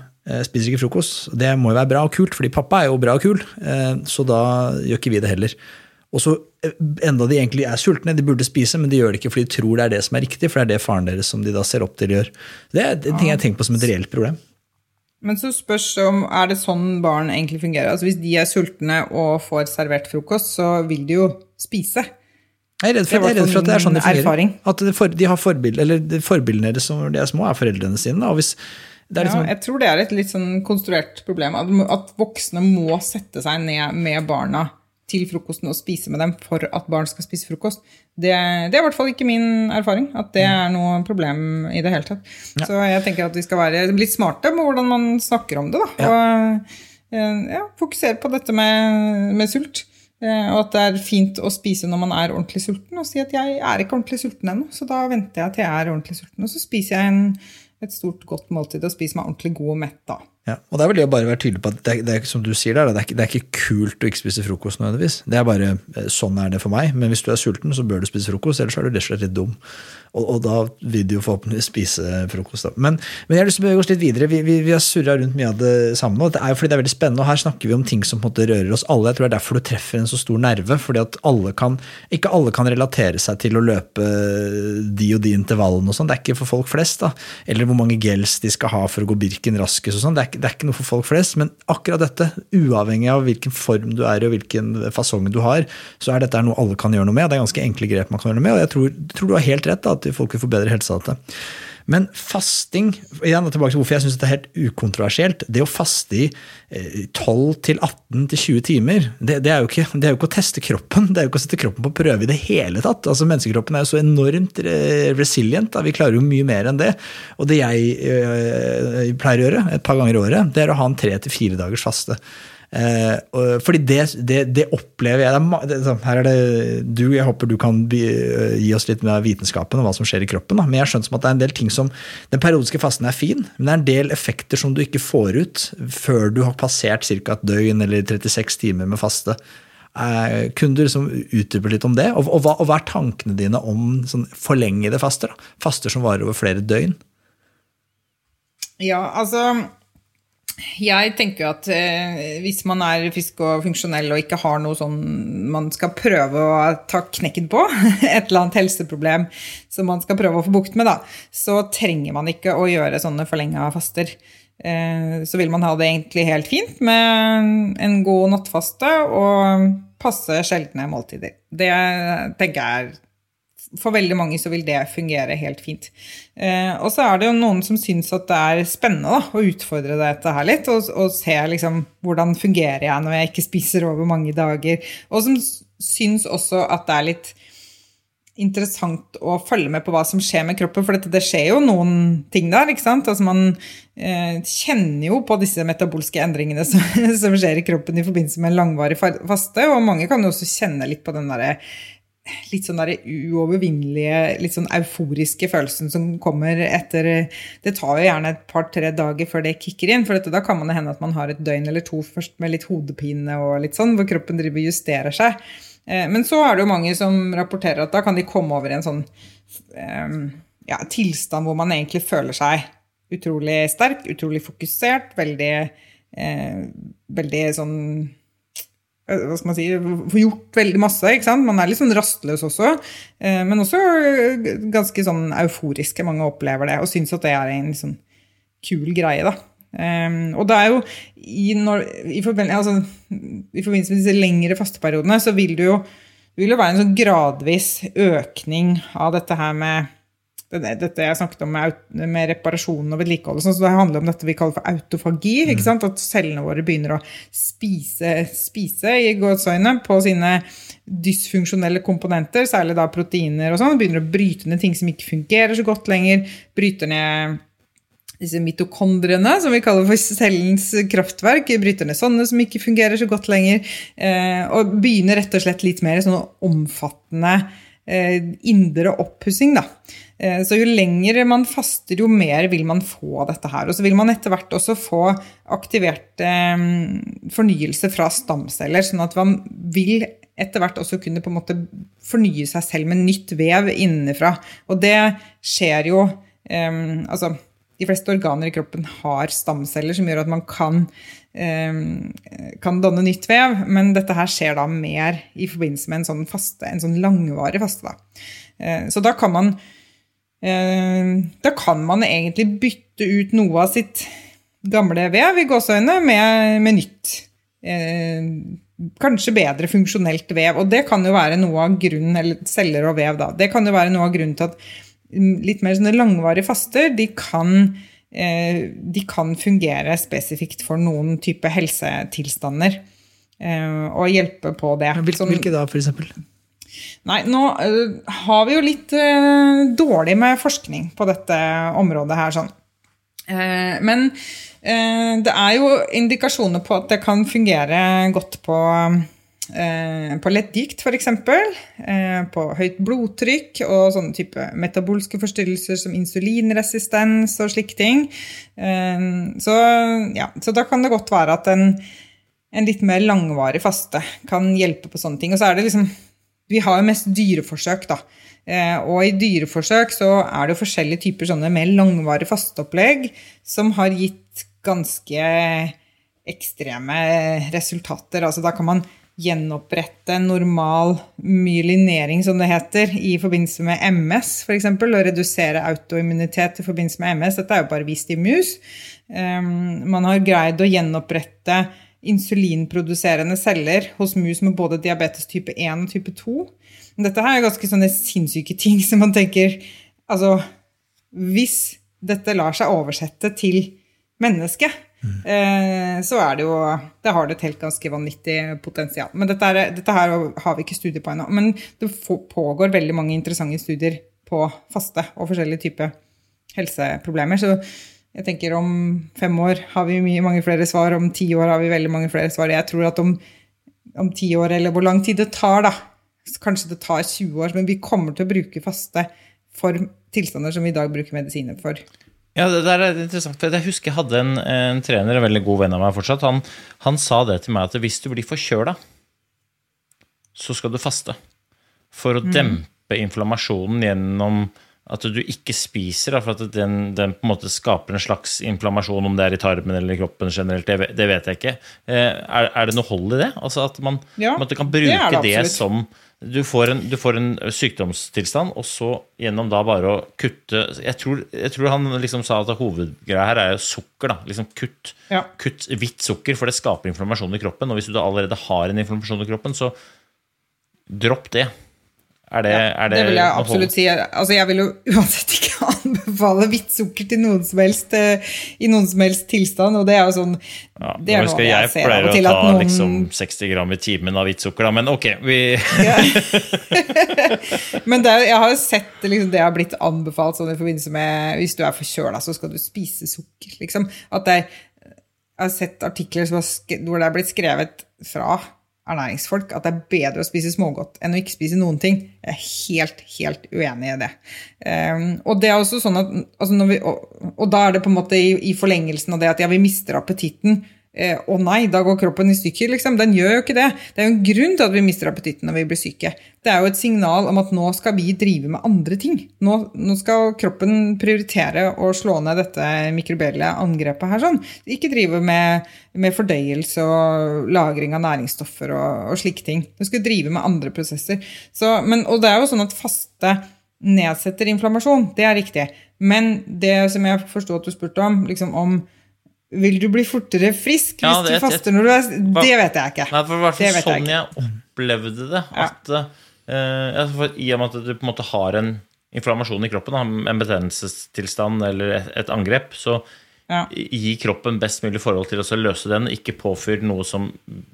[SPEAKER 2] spiser ikke frokost. Det må jo være bra og kult, fordi pappa er jo bra og kul, så da gjør ikke vi det heller. Og så Enda de egentlig er sultne, de burde spise, men de gjør det ikke fordi de tror det er det som er riktig, for det er det faren deres som de da ser opp til gjør. Det er en ting jeg tenker på som et reelt problem.
[SPEAKER 3] Men så spørs om er det sånn barn egentlig fungerer. Altså Hvis de er sultne og får servert frokost, så vil de jo spise.
[SPEAKER 2] Jeg er redd for, er redd for at det er sånn det fungerer. Erfaring. At de har forbild, eller forbildene deres når de er små, er foreldrene sine. og hvis
[SPEAKER 3] Liksom, ja, jeg tror det er et litt sånn konstruert problem. At voksne må sette seg ned med barna til frokosten og spise med dem for at barn skal spise frokost. Det, det er i hvert fall ikke min erfaring at det er noe problem i det hele tatt. Ja. Så jeg tenker at vi skal være litt smarte med hvordan man snakker om det. Da. Ja. Og eh, ja, fokusere på dette med, med, sult. Eh, og at det er fint å spise når man er ordentlig sulten. Og si at jeg er ikke ordentlig sulten ennå, så da venter jeg til jeg er ordentlig sulten. Og så spiser jeg en, et stort, godt måltid og spiser meg ordentlig god og mett da.
[SPEAKER 2] Ja, og det er vel det å bare være tydelig på at det, det er, som du sier der, det er, ikke, det er ikke kult å ikke spise frokost nødvendigvis. Det er bare eh, sånn er det for meg. Men hvis du er sulten, så bør du spise frokost, ellers er du rett og slett litt dum. Og, og, da vil du jo forhåpentligvis spise frokost. Da. Men, men, jeg har lyst til å bevege oss litt videre. Vi, vi, vi har surra rundt mye av det samme nå. Det er jo fordi det er veldig spennende, og her snakker vi om ting som på en måte rører oss alle. Jeg tror det er derfor du treffer en så stor nerve. fordi at alle kan, ikke alle kan relatere seg til å løpe de og de intervallene og sånn. Det er ikke for folk flest. da. Eller hvor mange gels de skal ha for å gå Birken raskest og sånn. Det, det, er ikke noe for folk flest. Men akkurat dette, uavhengig av hvilken form du er i og hvilken fasong du har, så er dette noe alle kan gjøre noe med. Det er ganske enkle grep man kan gjøre noe med, og jeg tror, tror du har helt rett da, at folk vil få bedre helse av dette. Men fasting igjen tilbake til hvorfor jeg synes det er helt ukontroversielt, det å faste i 12-18-20 eh, timer, det, det, er ikke, det, er jo ikke, å teste kroppen. Det er jo ikke å sette kroppen på prøve i det hele tatt. Altså Menneskekroppen er jo så enormt resilient. Da. Vi klarer jo mye mer enn det. Og det jeg, eh, pleier å gjøre et par ganger i året, det er å ha en tre til fire dagers faste. Eh, fordi det, det, det, opplever jeg sånn, Her er det du, jeg håper du kan eh, gi oss litt mer vitenskapen om hva som skjer i kroppen. Da. Men jeg har skjønt som at det er en del ting som Den periodiske fasten er fin, men det er en del effekter som du ikke får ut før du har passert ca. et døgn eller 36 timer med faste. Eh, kunne du liksom utdype litt om det? Og, og, hva, og, hva, er tankene dine om sånn forlengede faster? Da? Faster som varer over flere døgn?
[SPEAKER 3] Ja, altså jeg tenker at eh, hvis man er frisk og funksjonell og ikke har noe sånn man skal prøve å ta knekken på, et eller annet helseproblem som man skal prøve å få bukt med, da, så trenger man ikke å gjøre sånne forlenga faster. Eh, så vil man ha det egentlig helt fint med en god nattfaste og passe sjeldne måltider. Det tenker jeg er for veldig mange så vil det fungere helt fint. Eh, og så er det jo noen som syns at det er spennende da, å utfordre dette her litt, og, og se liksom hvordan fungerer jeg når jeg ikke spiser over mange dager. Og som syns også at det er litt interessant å følge med på hva som skjer med kroppen, for dette, det skjer jo noen ting der. ikke sant? Altså Man eh, kjenner jo på disse metabolske endringene som, som, skjer i kroppen i forbindelse med en langvarig faste, og mange kan jo også kjenne litt på den derre litt sånn der uovervinnelige, litt sånn euforiske følelsen som kommer etter Det tar jo gjerne et par-tre dager før det kicker inn, for dette, da kan man hende at man har et døgn eller to først med litt hodepine og litt sånn, hvor kroppen driver og justerer seg. Eh, men så er det jo mange som rapporterer at da kan de komme over i en sånn eh, ja, tilstand hvor man egentlig føler seg utrolig sterk, utrolig fokusert, veldig, eh, veldig sånn hva skal man si, får gjort veldig masse. ikke sant? Man er litt sånn rastløs også. Eh, men også ganske sånn euforiske. Mange opplever det og syns at det er en sånn kul greie. da. Um, og det er jo i, når, i, forbindelse, altså, i, forbindelse, med disse lengre fasteperiodene så vil det jo, vil jo være en sånn gradvis økning av dette her med dette jeg snakket om med, med reparasjon og vedlikehold. Så det handler om dette vi kaller for autofagi. Mm. At cellene våre begynner å spise, spise i gåseøyne på sine dysfunksjonelle komponenter, særlig da proteiner og sånn. Begynner å bryte ned ting som ikke fungerer så godt lenger. Bryter ned disse mitokondriene, som vi kaller for cellens kraftverk. Bryter ned sånne som ikke fungerer så godt lenger. Eh, og begynner rett og slett litt mer sånn omfattende indre oppussing. da. Eh, så jo lenger man faster, jo mer vil man få dette her. Og så vil man etter hvert også få aktivert eh, fornyelse fra stamceller, sånn at man vil etter hvert også kunne på en måte fornye seg selv med nytt vev innenfra. Og det skjer jo eh, Altså, de fleste organer i kroppen har stamceller som gjør at man kan, kan danne nytt vev, men dette her skjer da mer i forbindelse med en sånn faste, en sånn langvarig faste. Da. Så da kan man Eh, da kan man egentlig bytte ut noe av sitt gamle vev i gåseøynene med, med nytt. Kanskje bedre funksjonelt vev. Og det kan jo være noe av grunnen, eller celler og vev, da. Det kan jo være noe av grunnen til at litt mer sånne langvarige faster, de kan, de kan fungere spesifikt for noen type helsetilstander. Og hjelpe på det.
[SPEAKER 2] Hvilke da, for eksempel?
[SPEAKER 3] Nei, nå uh, har vi jo litt dårlig med forskning på dette området her, sånn. Men det er jo indikasjoner på at det kan fungere godt på, på leddgikt, f.eks. på høyt blodtrykk og sånne type metabolske forstyrrelser som insulinresistens og slike ting. Så, ja, så da kan det godt være at en, en litt mer langvarig faste kan hjelpe på sånne ting. Og så er det liksom Vi har jo mest dyreforsøk, da. Eh, og i dyreforsøk så er det jo forskjellige typer sånne mer langvarige fasteopplegg som har gitt ganske ekstreme resultater. Altså da kan man gjenopprette normal myelinering, som det heter, i forbindelse med MS, f.eks., og redusere autoimmunitet i forbindelse med MS. Dette er jo bare vist i mus. Um, man har greid å gjenopprette insulinproduserende celler hos mus med både diabetes type 1 og type 2. Dette her er ganske sånne sinnssyke ting som man tenker Altså, hvis dette lar seg oversette til mennesket, så er det jo Det har det et helt ganske vanvittig potensial. Men dette, er, dette her har vi ikke studier på ennå. Men det pågår veldig mange interessante studier på faste og forskjellige typer helseproblemer. Så jeg tenker om fem år har vi mange flere svar, om ti år har vi veldig mange flere svar. Jeg tror at om, om ti år, eller hvor lang tid det tar, da Kanskje det tar 20 år, men vi kommer til å bruke faste for tilstander som vi i dag bruker medisiner for.
[SPEAKER 4] Ja, det der er interessant. for Jeg husker jeg hadde en, en trener, en veldig god venn av meg fortsatt. Han, han sa det til meg at hvis du blir forkjøla, så skal du faste. For å mm. dempe inflammasjonen gjennom at du ikke spiser. For at den, den, på en måte skaper en slags inflammasjon, om det er i tarmen eller i kroppen generelt. Det, det vet jeg ikke. Eh, er, er, det noe hold i det? Altså At man, ja, man kan bruke det, det, det som du får, en, du får, en, sykdomstilstand, og så gjennom da bare å kutte Jeg tror, jeg tror han liksom sa at hovedgreia her er sukker. da, liksom Kutt, ja. kutt hvitt sukker, for det skaper inflammasjon i kroppen. Og hvis du da allerede har en inflammasjon i kroppen, så dropp det. Er det, ja, er det,
[SPEAKER 3] det vil jeg absolutt si. Altså, jeg vil jo uansett ikke anbefale hvitt sukker til noen som helst, uh, i noen som helst tilstand. Og det er jo sånn
[SPEAKER 4] ja, det er noe jeg, jeg pleier å ta noen... liksom 60 gram i timen av hvitt sukker, da, men ok, vi
[SPEAKER 3] Men er, jeg har jo sett liksom, det har blitt anbefalt sånn i forbindelse med Hvis du er forkjøla, så skal du spise sukker, liksom. At jeg, jeg har sett artikler hvor det er blitt skrevet fra ernæringsfolk at det er bedre å spise smågodt enn å ikke spise noen ting. Jeg er helt, helt uenig i det. Um, og det er også sånn at, altså vi, og, og, da er det på en måte i, i forlengelsen av det at ja, vi mister appetitten å nei, da går kroppen i stykker, liksom. Den gjør jo ikke det. Det er jo en grunn til at vi mister appetitten når vi blir syke. Det er jo et signal om at nå skal vi drive med andre ting. Nå, nå skal kroppen prioritere å slå ned dette mikrobielle angrepet her sånn. Ikke drive med, med fordøyelse og lagring av næringsstoffer og, og slike ting. Du skal drive med andre prosesser. Så, men, og det er jo sånn at faste nedsetter inflammasjon. Det er riktig. Men det som jeg forsto at du spurte om, liksom om vil du bli fortere frisk hvis ja, det, du faster når du er Det vet jeg ikke.
[SPEAKER 4] Nei, for det var sånn jeg jeg opplevde det. At, ja. uh, I og med at du på en måte har en inflammasjon i kroppen, en betennelsestilstand eller et, et angrep, så ja. gi kroppen best mulig forhold til å løse den. Ikke påfyr noe som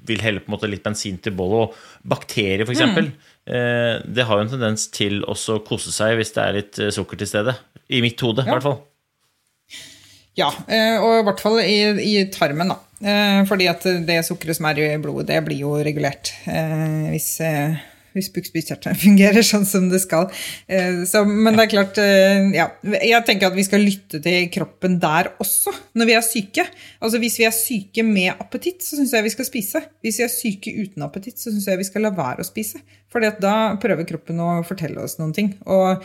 [SPEAKER 4] vil helle på en måte litt bensin til bollet. Og bakterier, f.eks. Mm. Uh, det har jo en tendens til å kose seg hvis det er litt eh, sukker til stede. I mitt hode, i hvert fall.
[SPEAKER 3] Ja, eh, og i hvert fall i, i tarmen, da. Eh, fordi at det sukkeret som er i blodet, det blir jo regulert. Eh, hvis hvis bukspyttkjertelen fungerer sånn som det skal. Eh, så, men det er klart eh, ja, Jeg tenker at vi skal lytte til kroppen der også, når vi er syke. Altså Hvis vi er syke med appetitt, så syns jeg vi skal spise. Hvis vi er syke uten appetitt, så syns jeg vi skal la være å spise. For da prøver kroppen å fortelle oss noen ting. Og,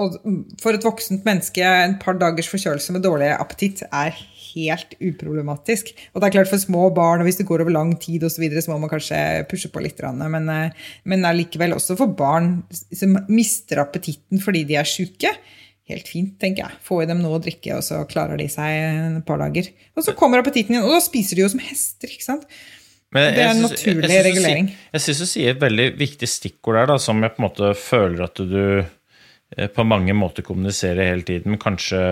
[SPEAKER 3] og for et voksent menneske, en par dagers forkjølelse med dårlig appetitt er helt uproblematisk. Og det er klart For små barn, og hvis det går over lang tid og så, videre, så må man kanskje pushe på litt. Men, eh, men allikevel også for barn som mister appetitten fordi de er sjuke. Helt fint, tenker jeg. Få i dem noe å drikke, og så klarer de seg et par dager. Og så kommer appetitten igjen, og da spiser de jo som hester. ikke sant? Men det er en naturlig jeg, jeg regulering.
[SPEAKER 4] Jeg syns du sier et veldig viktig stikkord der, da, som jeg på en måte føler at du eh, på mange måter kommuniserer hele tiden, men kanskje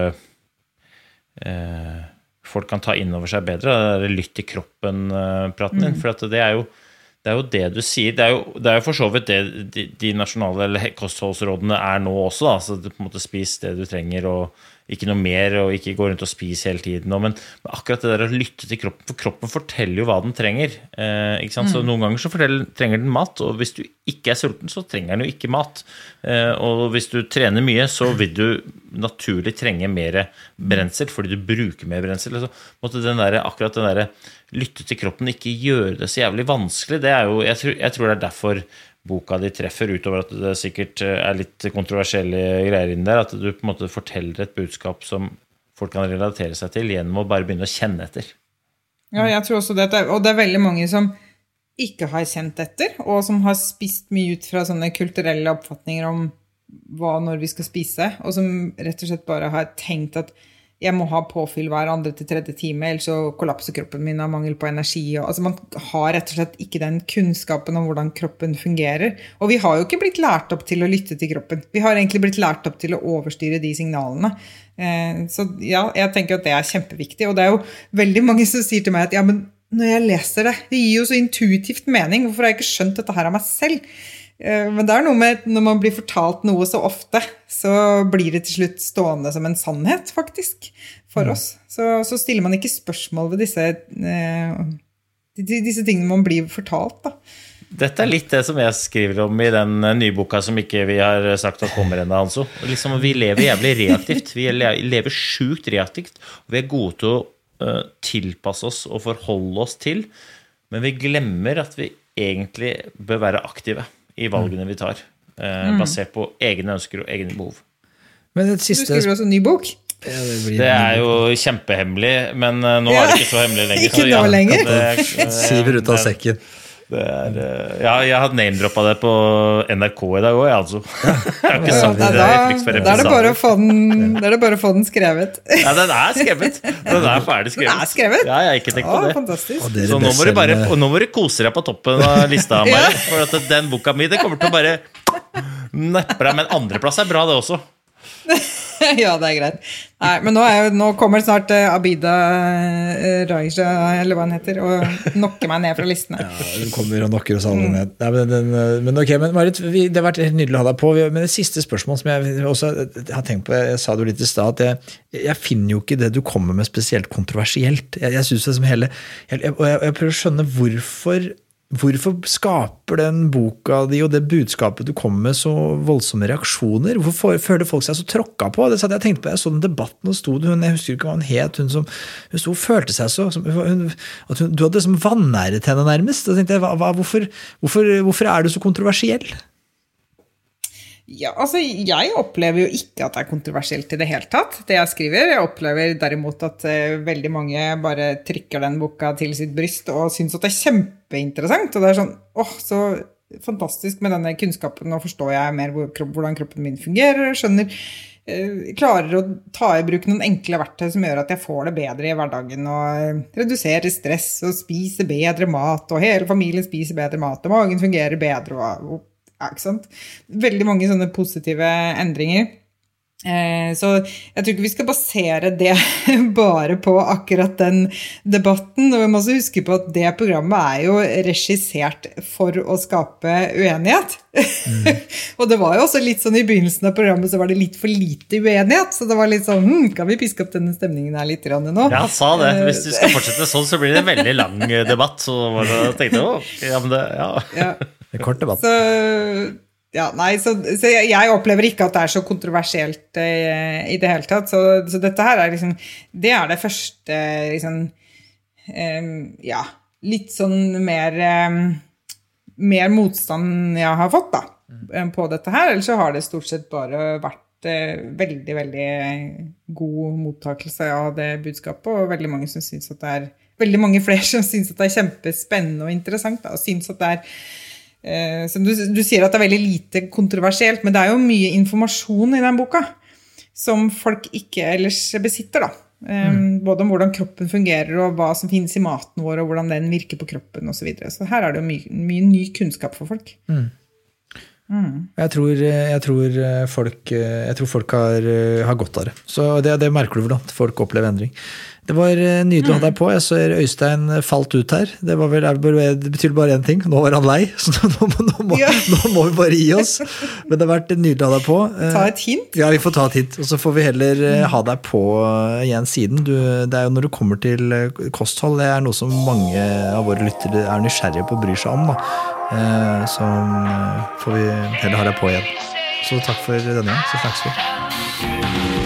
[SPEAKER 4] eh, folk kan ta inn over seg bedre. Det er lytt til kroppen-praten din. Mm. For det er, jo, det er, jo, det du sier. Det er jo, det er jo for så vidt det de, de nasjonale kostholdsrådene er nå også. Da. Så på en måte Spis det du trenger, og ikke noe mer, og ikke gå rundt og spise hele tiden. Men, men akkurat det der å lytte til kroppen, for kroppen forteller jo hva den trenger. Eh, ikke sant? Mm. Så Noen ganger så trenger den mat, og hvis du ikke er sulten, så trenger den jo ikke mat. Eh, og hvis du trener mye, så vil du naturlig trenge mer brensel, fordi du bruker mer brensel. Så måtte den der, akkurat den derre lytte til kroppen, ikke gjøre det så jævlig vanskelig, det er jo Jeg tror, jeg tror det er derfor boka di treffer, utover at det sikkert eh, er litt kontroversielle greier inni der. At du på en måte forteller et budskap som folk kan relatere seg til gjennom å bare begynne å kjenne etter.
[SPEAKER 3] Ja, jeg tror også det. Og det er veldig mange som ikke har kjent etter, og som har spist mye ut fra sånne kulturelle oppfatninger om hva når vi skal spise, og som rett og slett bare har tenkt at jeg må ha påfyll hver andre til tredje time, ellers så kollapser kroppen min av mangel på energi. Altså man har rett og slett ikke den kunnskapen om hvordan kroppen fungerer. Og vi har jo ikke blitt lært opp til å lytte til kroppen. Vi har egentlig blitt lært opp til å overstyre de signalene. Eh, så ja, jeg tenker at det er kjempeviktig. Og det er jo veldig mange som sier til meg at ja, men når jeg leser det, det gir jo så intuitivt mening. Hvorfor har jeg ikke skjønt dette her av meg selv? Eh, men det er noe med når man blir fortalt noe så ofte, så blir det til slutt stående som en sannhet, faktisk, for oss. Så, så stiller man ikke spørsmål ved disse, eh, disse tingene man blir fortalt. da.
[SPEAKER 4] Dette er litt det som jeg skriver om i den eh, nye boka som ikke vi har sagt at kommer ennå, Hanso. Liksom, vi lever jævlig reaktivt. Vi lever sjukt reaktivt. Vi er gode til å tilpasse oss og forholde oss til, men vi glemmer at vi egentlig bør være aktive i valgene vi tar, eh, mm. basert på egne ønsker og egne behov.
[SPEAKER 3] Siste... Du skriver også en ny bok?
[SPEAKER 4] Ja, det, det, er jo kjempehemmelig, men uh, nå ja. er det ikke så hemmelig lenger.
[SPEAKER 3] ikke nå lenger.
[SPEAKER 2] Det, Siver ut av sekken.
[SPEAKER 4] Er, eh, ja, jeg har name-droppa det på NRK i dag òg, jeg, altså. Jeg har ikke sagt
[SPEAKER 3] det,
[SPEAKER 4] da,
[SPEAKER 3] da er det bare å få den, det er det bare å få den skrevet.
[SPEAKER 4] Ja, den er skrevet. Den er ferdig skrevet.
[SPEAKER 3] Den er skrevet?
[SPEAKER 4] Ja, jeg har ikke tenkt på det.
[SPEAKER 3] Fantastisk.
[SPEAKER 4] Så nå må, du bare, nå må du kose deg på toppen av lista, Mari. For at den boka mi det kommer til å bare neppe deg. Men andreplass er bra, det også.
[SPEAKER 3] ja, det er greit. Nei, men nå, er, nå kommer snart uh, Abida uh, Raja, eller hva hun heter, og knocker meg ned fra listene.
[SPEAKER 2] Ja, Hun kommer og knocker oss alle ned. Nei, men, den, eh, men, ok, men Marit, vi, det har vært helt nydelig å ha deg på. Men det siste spørsmålet som jeg også har tenkt på, jeg sa det jo litt i stad, at jeg, jeg, finner jo ikke det du kommer med spesielt kontroversielt. Jeg, jeg synes det som hele, jeg, og jeg, jeg prøver å skjønne hvorfor Hvorfor skaper den boka di og det budskapet du kommer med, så voldsomme reaksjoner? Hvorfor føler folk seg så tråkka på? Det satt jeg tenkte på, jeg så den debatten, og sto hun, jeg husker ikke hva hun het, hun som hun sto, følte seg så hun, at hun, Du hadde liksom vanæret henne, nærmest. Da tenkte jeg, hva, hvorfor, hvorfor, hvorfor er du så kontroversiell?
[SPEAKER 3] Ja, altså, Jeg opplever jo ikke at det er kontroversielt i det hele tatt, det jeg skriver. Jeg opplever derimot at uh, veldig mange bare trykker den boka til sitt bryst og syns at det er kjempeinteressant. Og det er sånn åh, så fantastisk med denne kunnskapen, nå forstår jeg mer hvordan kroppen min fungerer. skjønner uh, Klarer å ta i bruk noen enkle verktøy som gjør at jeg får det bedre i hverdagen. Og reduserer stress og spiser bedre mat, og hele familien spiser bedre mat, og magen fungerer bedre. og, og ja, ikke sant? Veldig mange sånne positive endringer. Eh, så jeg tror ikke vi skal basere det bare på akkurat den debatten. Og vi må også huske på at det programmet er jo regissert for å skape uenighet. Mm. og det var jo også litt sånn i begynnelsen av programmet så var det litt for lite uenighet. Så det var litt sånn hm, Kan vi piske opp denne stemningen her litt nå?
[SPEAKER 4] Ja, sa det. Hvis du skal fortsette sånn, så blir det en veldig lang debatt. Så tenkte jeg, å, ja, men det, ja.
[SPEAKER 2] ja. En kort debatt.
[SPEAKER 3] Så, ja, nei, så, så jeg, opplever ikke at det er så kontroversielt eh, i det hele tatt. Så, så, dette her er liksom Det er det første liksom eh, Ja, litt sånn mer eh, Mer motstand jeg har fått, da, mm. på dette her. Ellers så har det stort sett bare vært uh, veldig, veldig god mottakelse av det budskapet, og veldig mange som syns at det er Veldig mange flere som syns at det er kjempespennende og interessant, da, og syns at det er Eh, du, du, sier at det er veldig lite kontroversielt, men det er jo mye informasjon i den boka som folk ikke ellers besitter. da. Eh, mm. Både om hvordan kroppen fungerer, og hva som finnes i maten vår, og hvordan den virker på kroppen osv. Så, videre. så her er det mye, mye ny kunnskap for folk. Mm.
[SPEAKER 2] Mm. Jeg, tror, jeg, tror, folk, jeg tror folk har, har godt av det. Så det, det merker du vel, at folk opplever endring. Det var eh, nydelig å ha deg på. Jeg ser Øystein falt ut her. Det, vel, det betyr bare én ting. Nå var han lei, så nå, nå, må, ja. nå, må, vi bare gi oss. Men det har vært nydelig å ha deg på.
[SPEAKER 3] Ta et hint?
[SPEAKER 2] Ja, vi får ta et hint. Og så får vi heller eh, ha deg på eh, igjen siden. Du, det er jo når du kommer til kosthold, det er noe som mange av våre lyttere er nysgjerrige på og bryr seg om. Da. Så får vi heller ha deg på igjen. Så takk for denne gang. Så snakkes vi.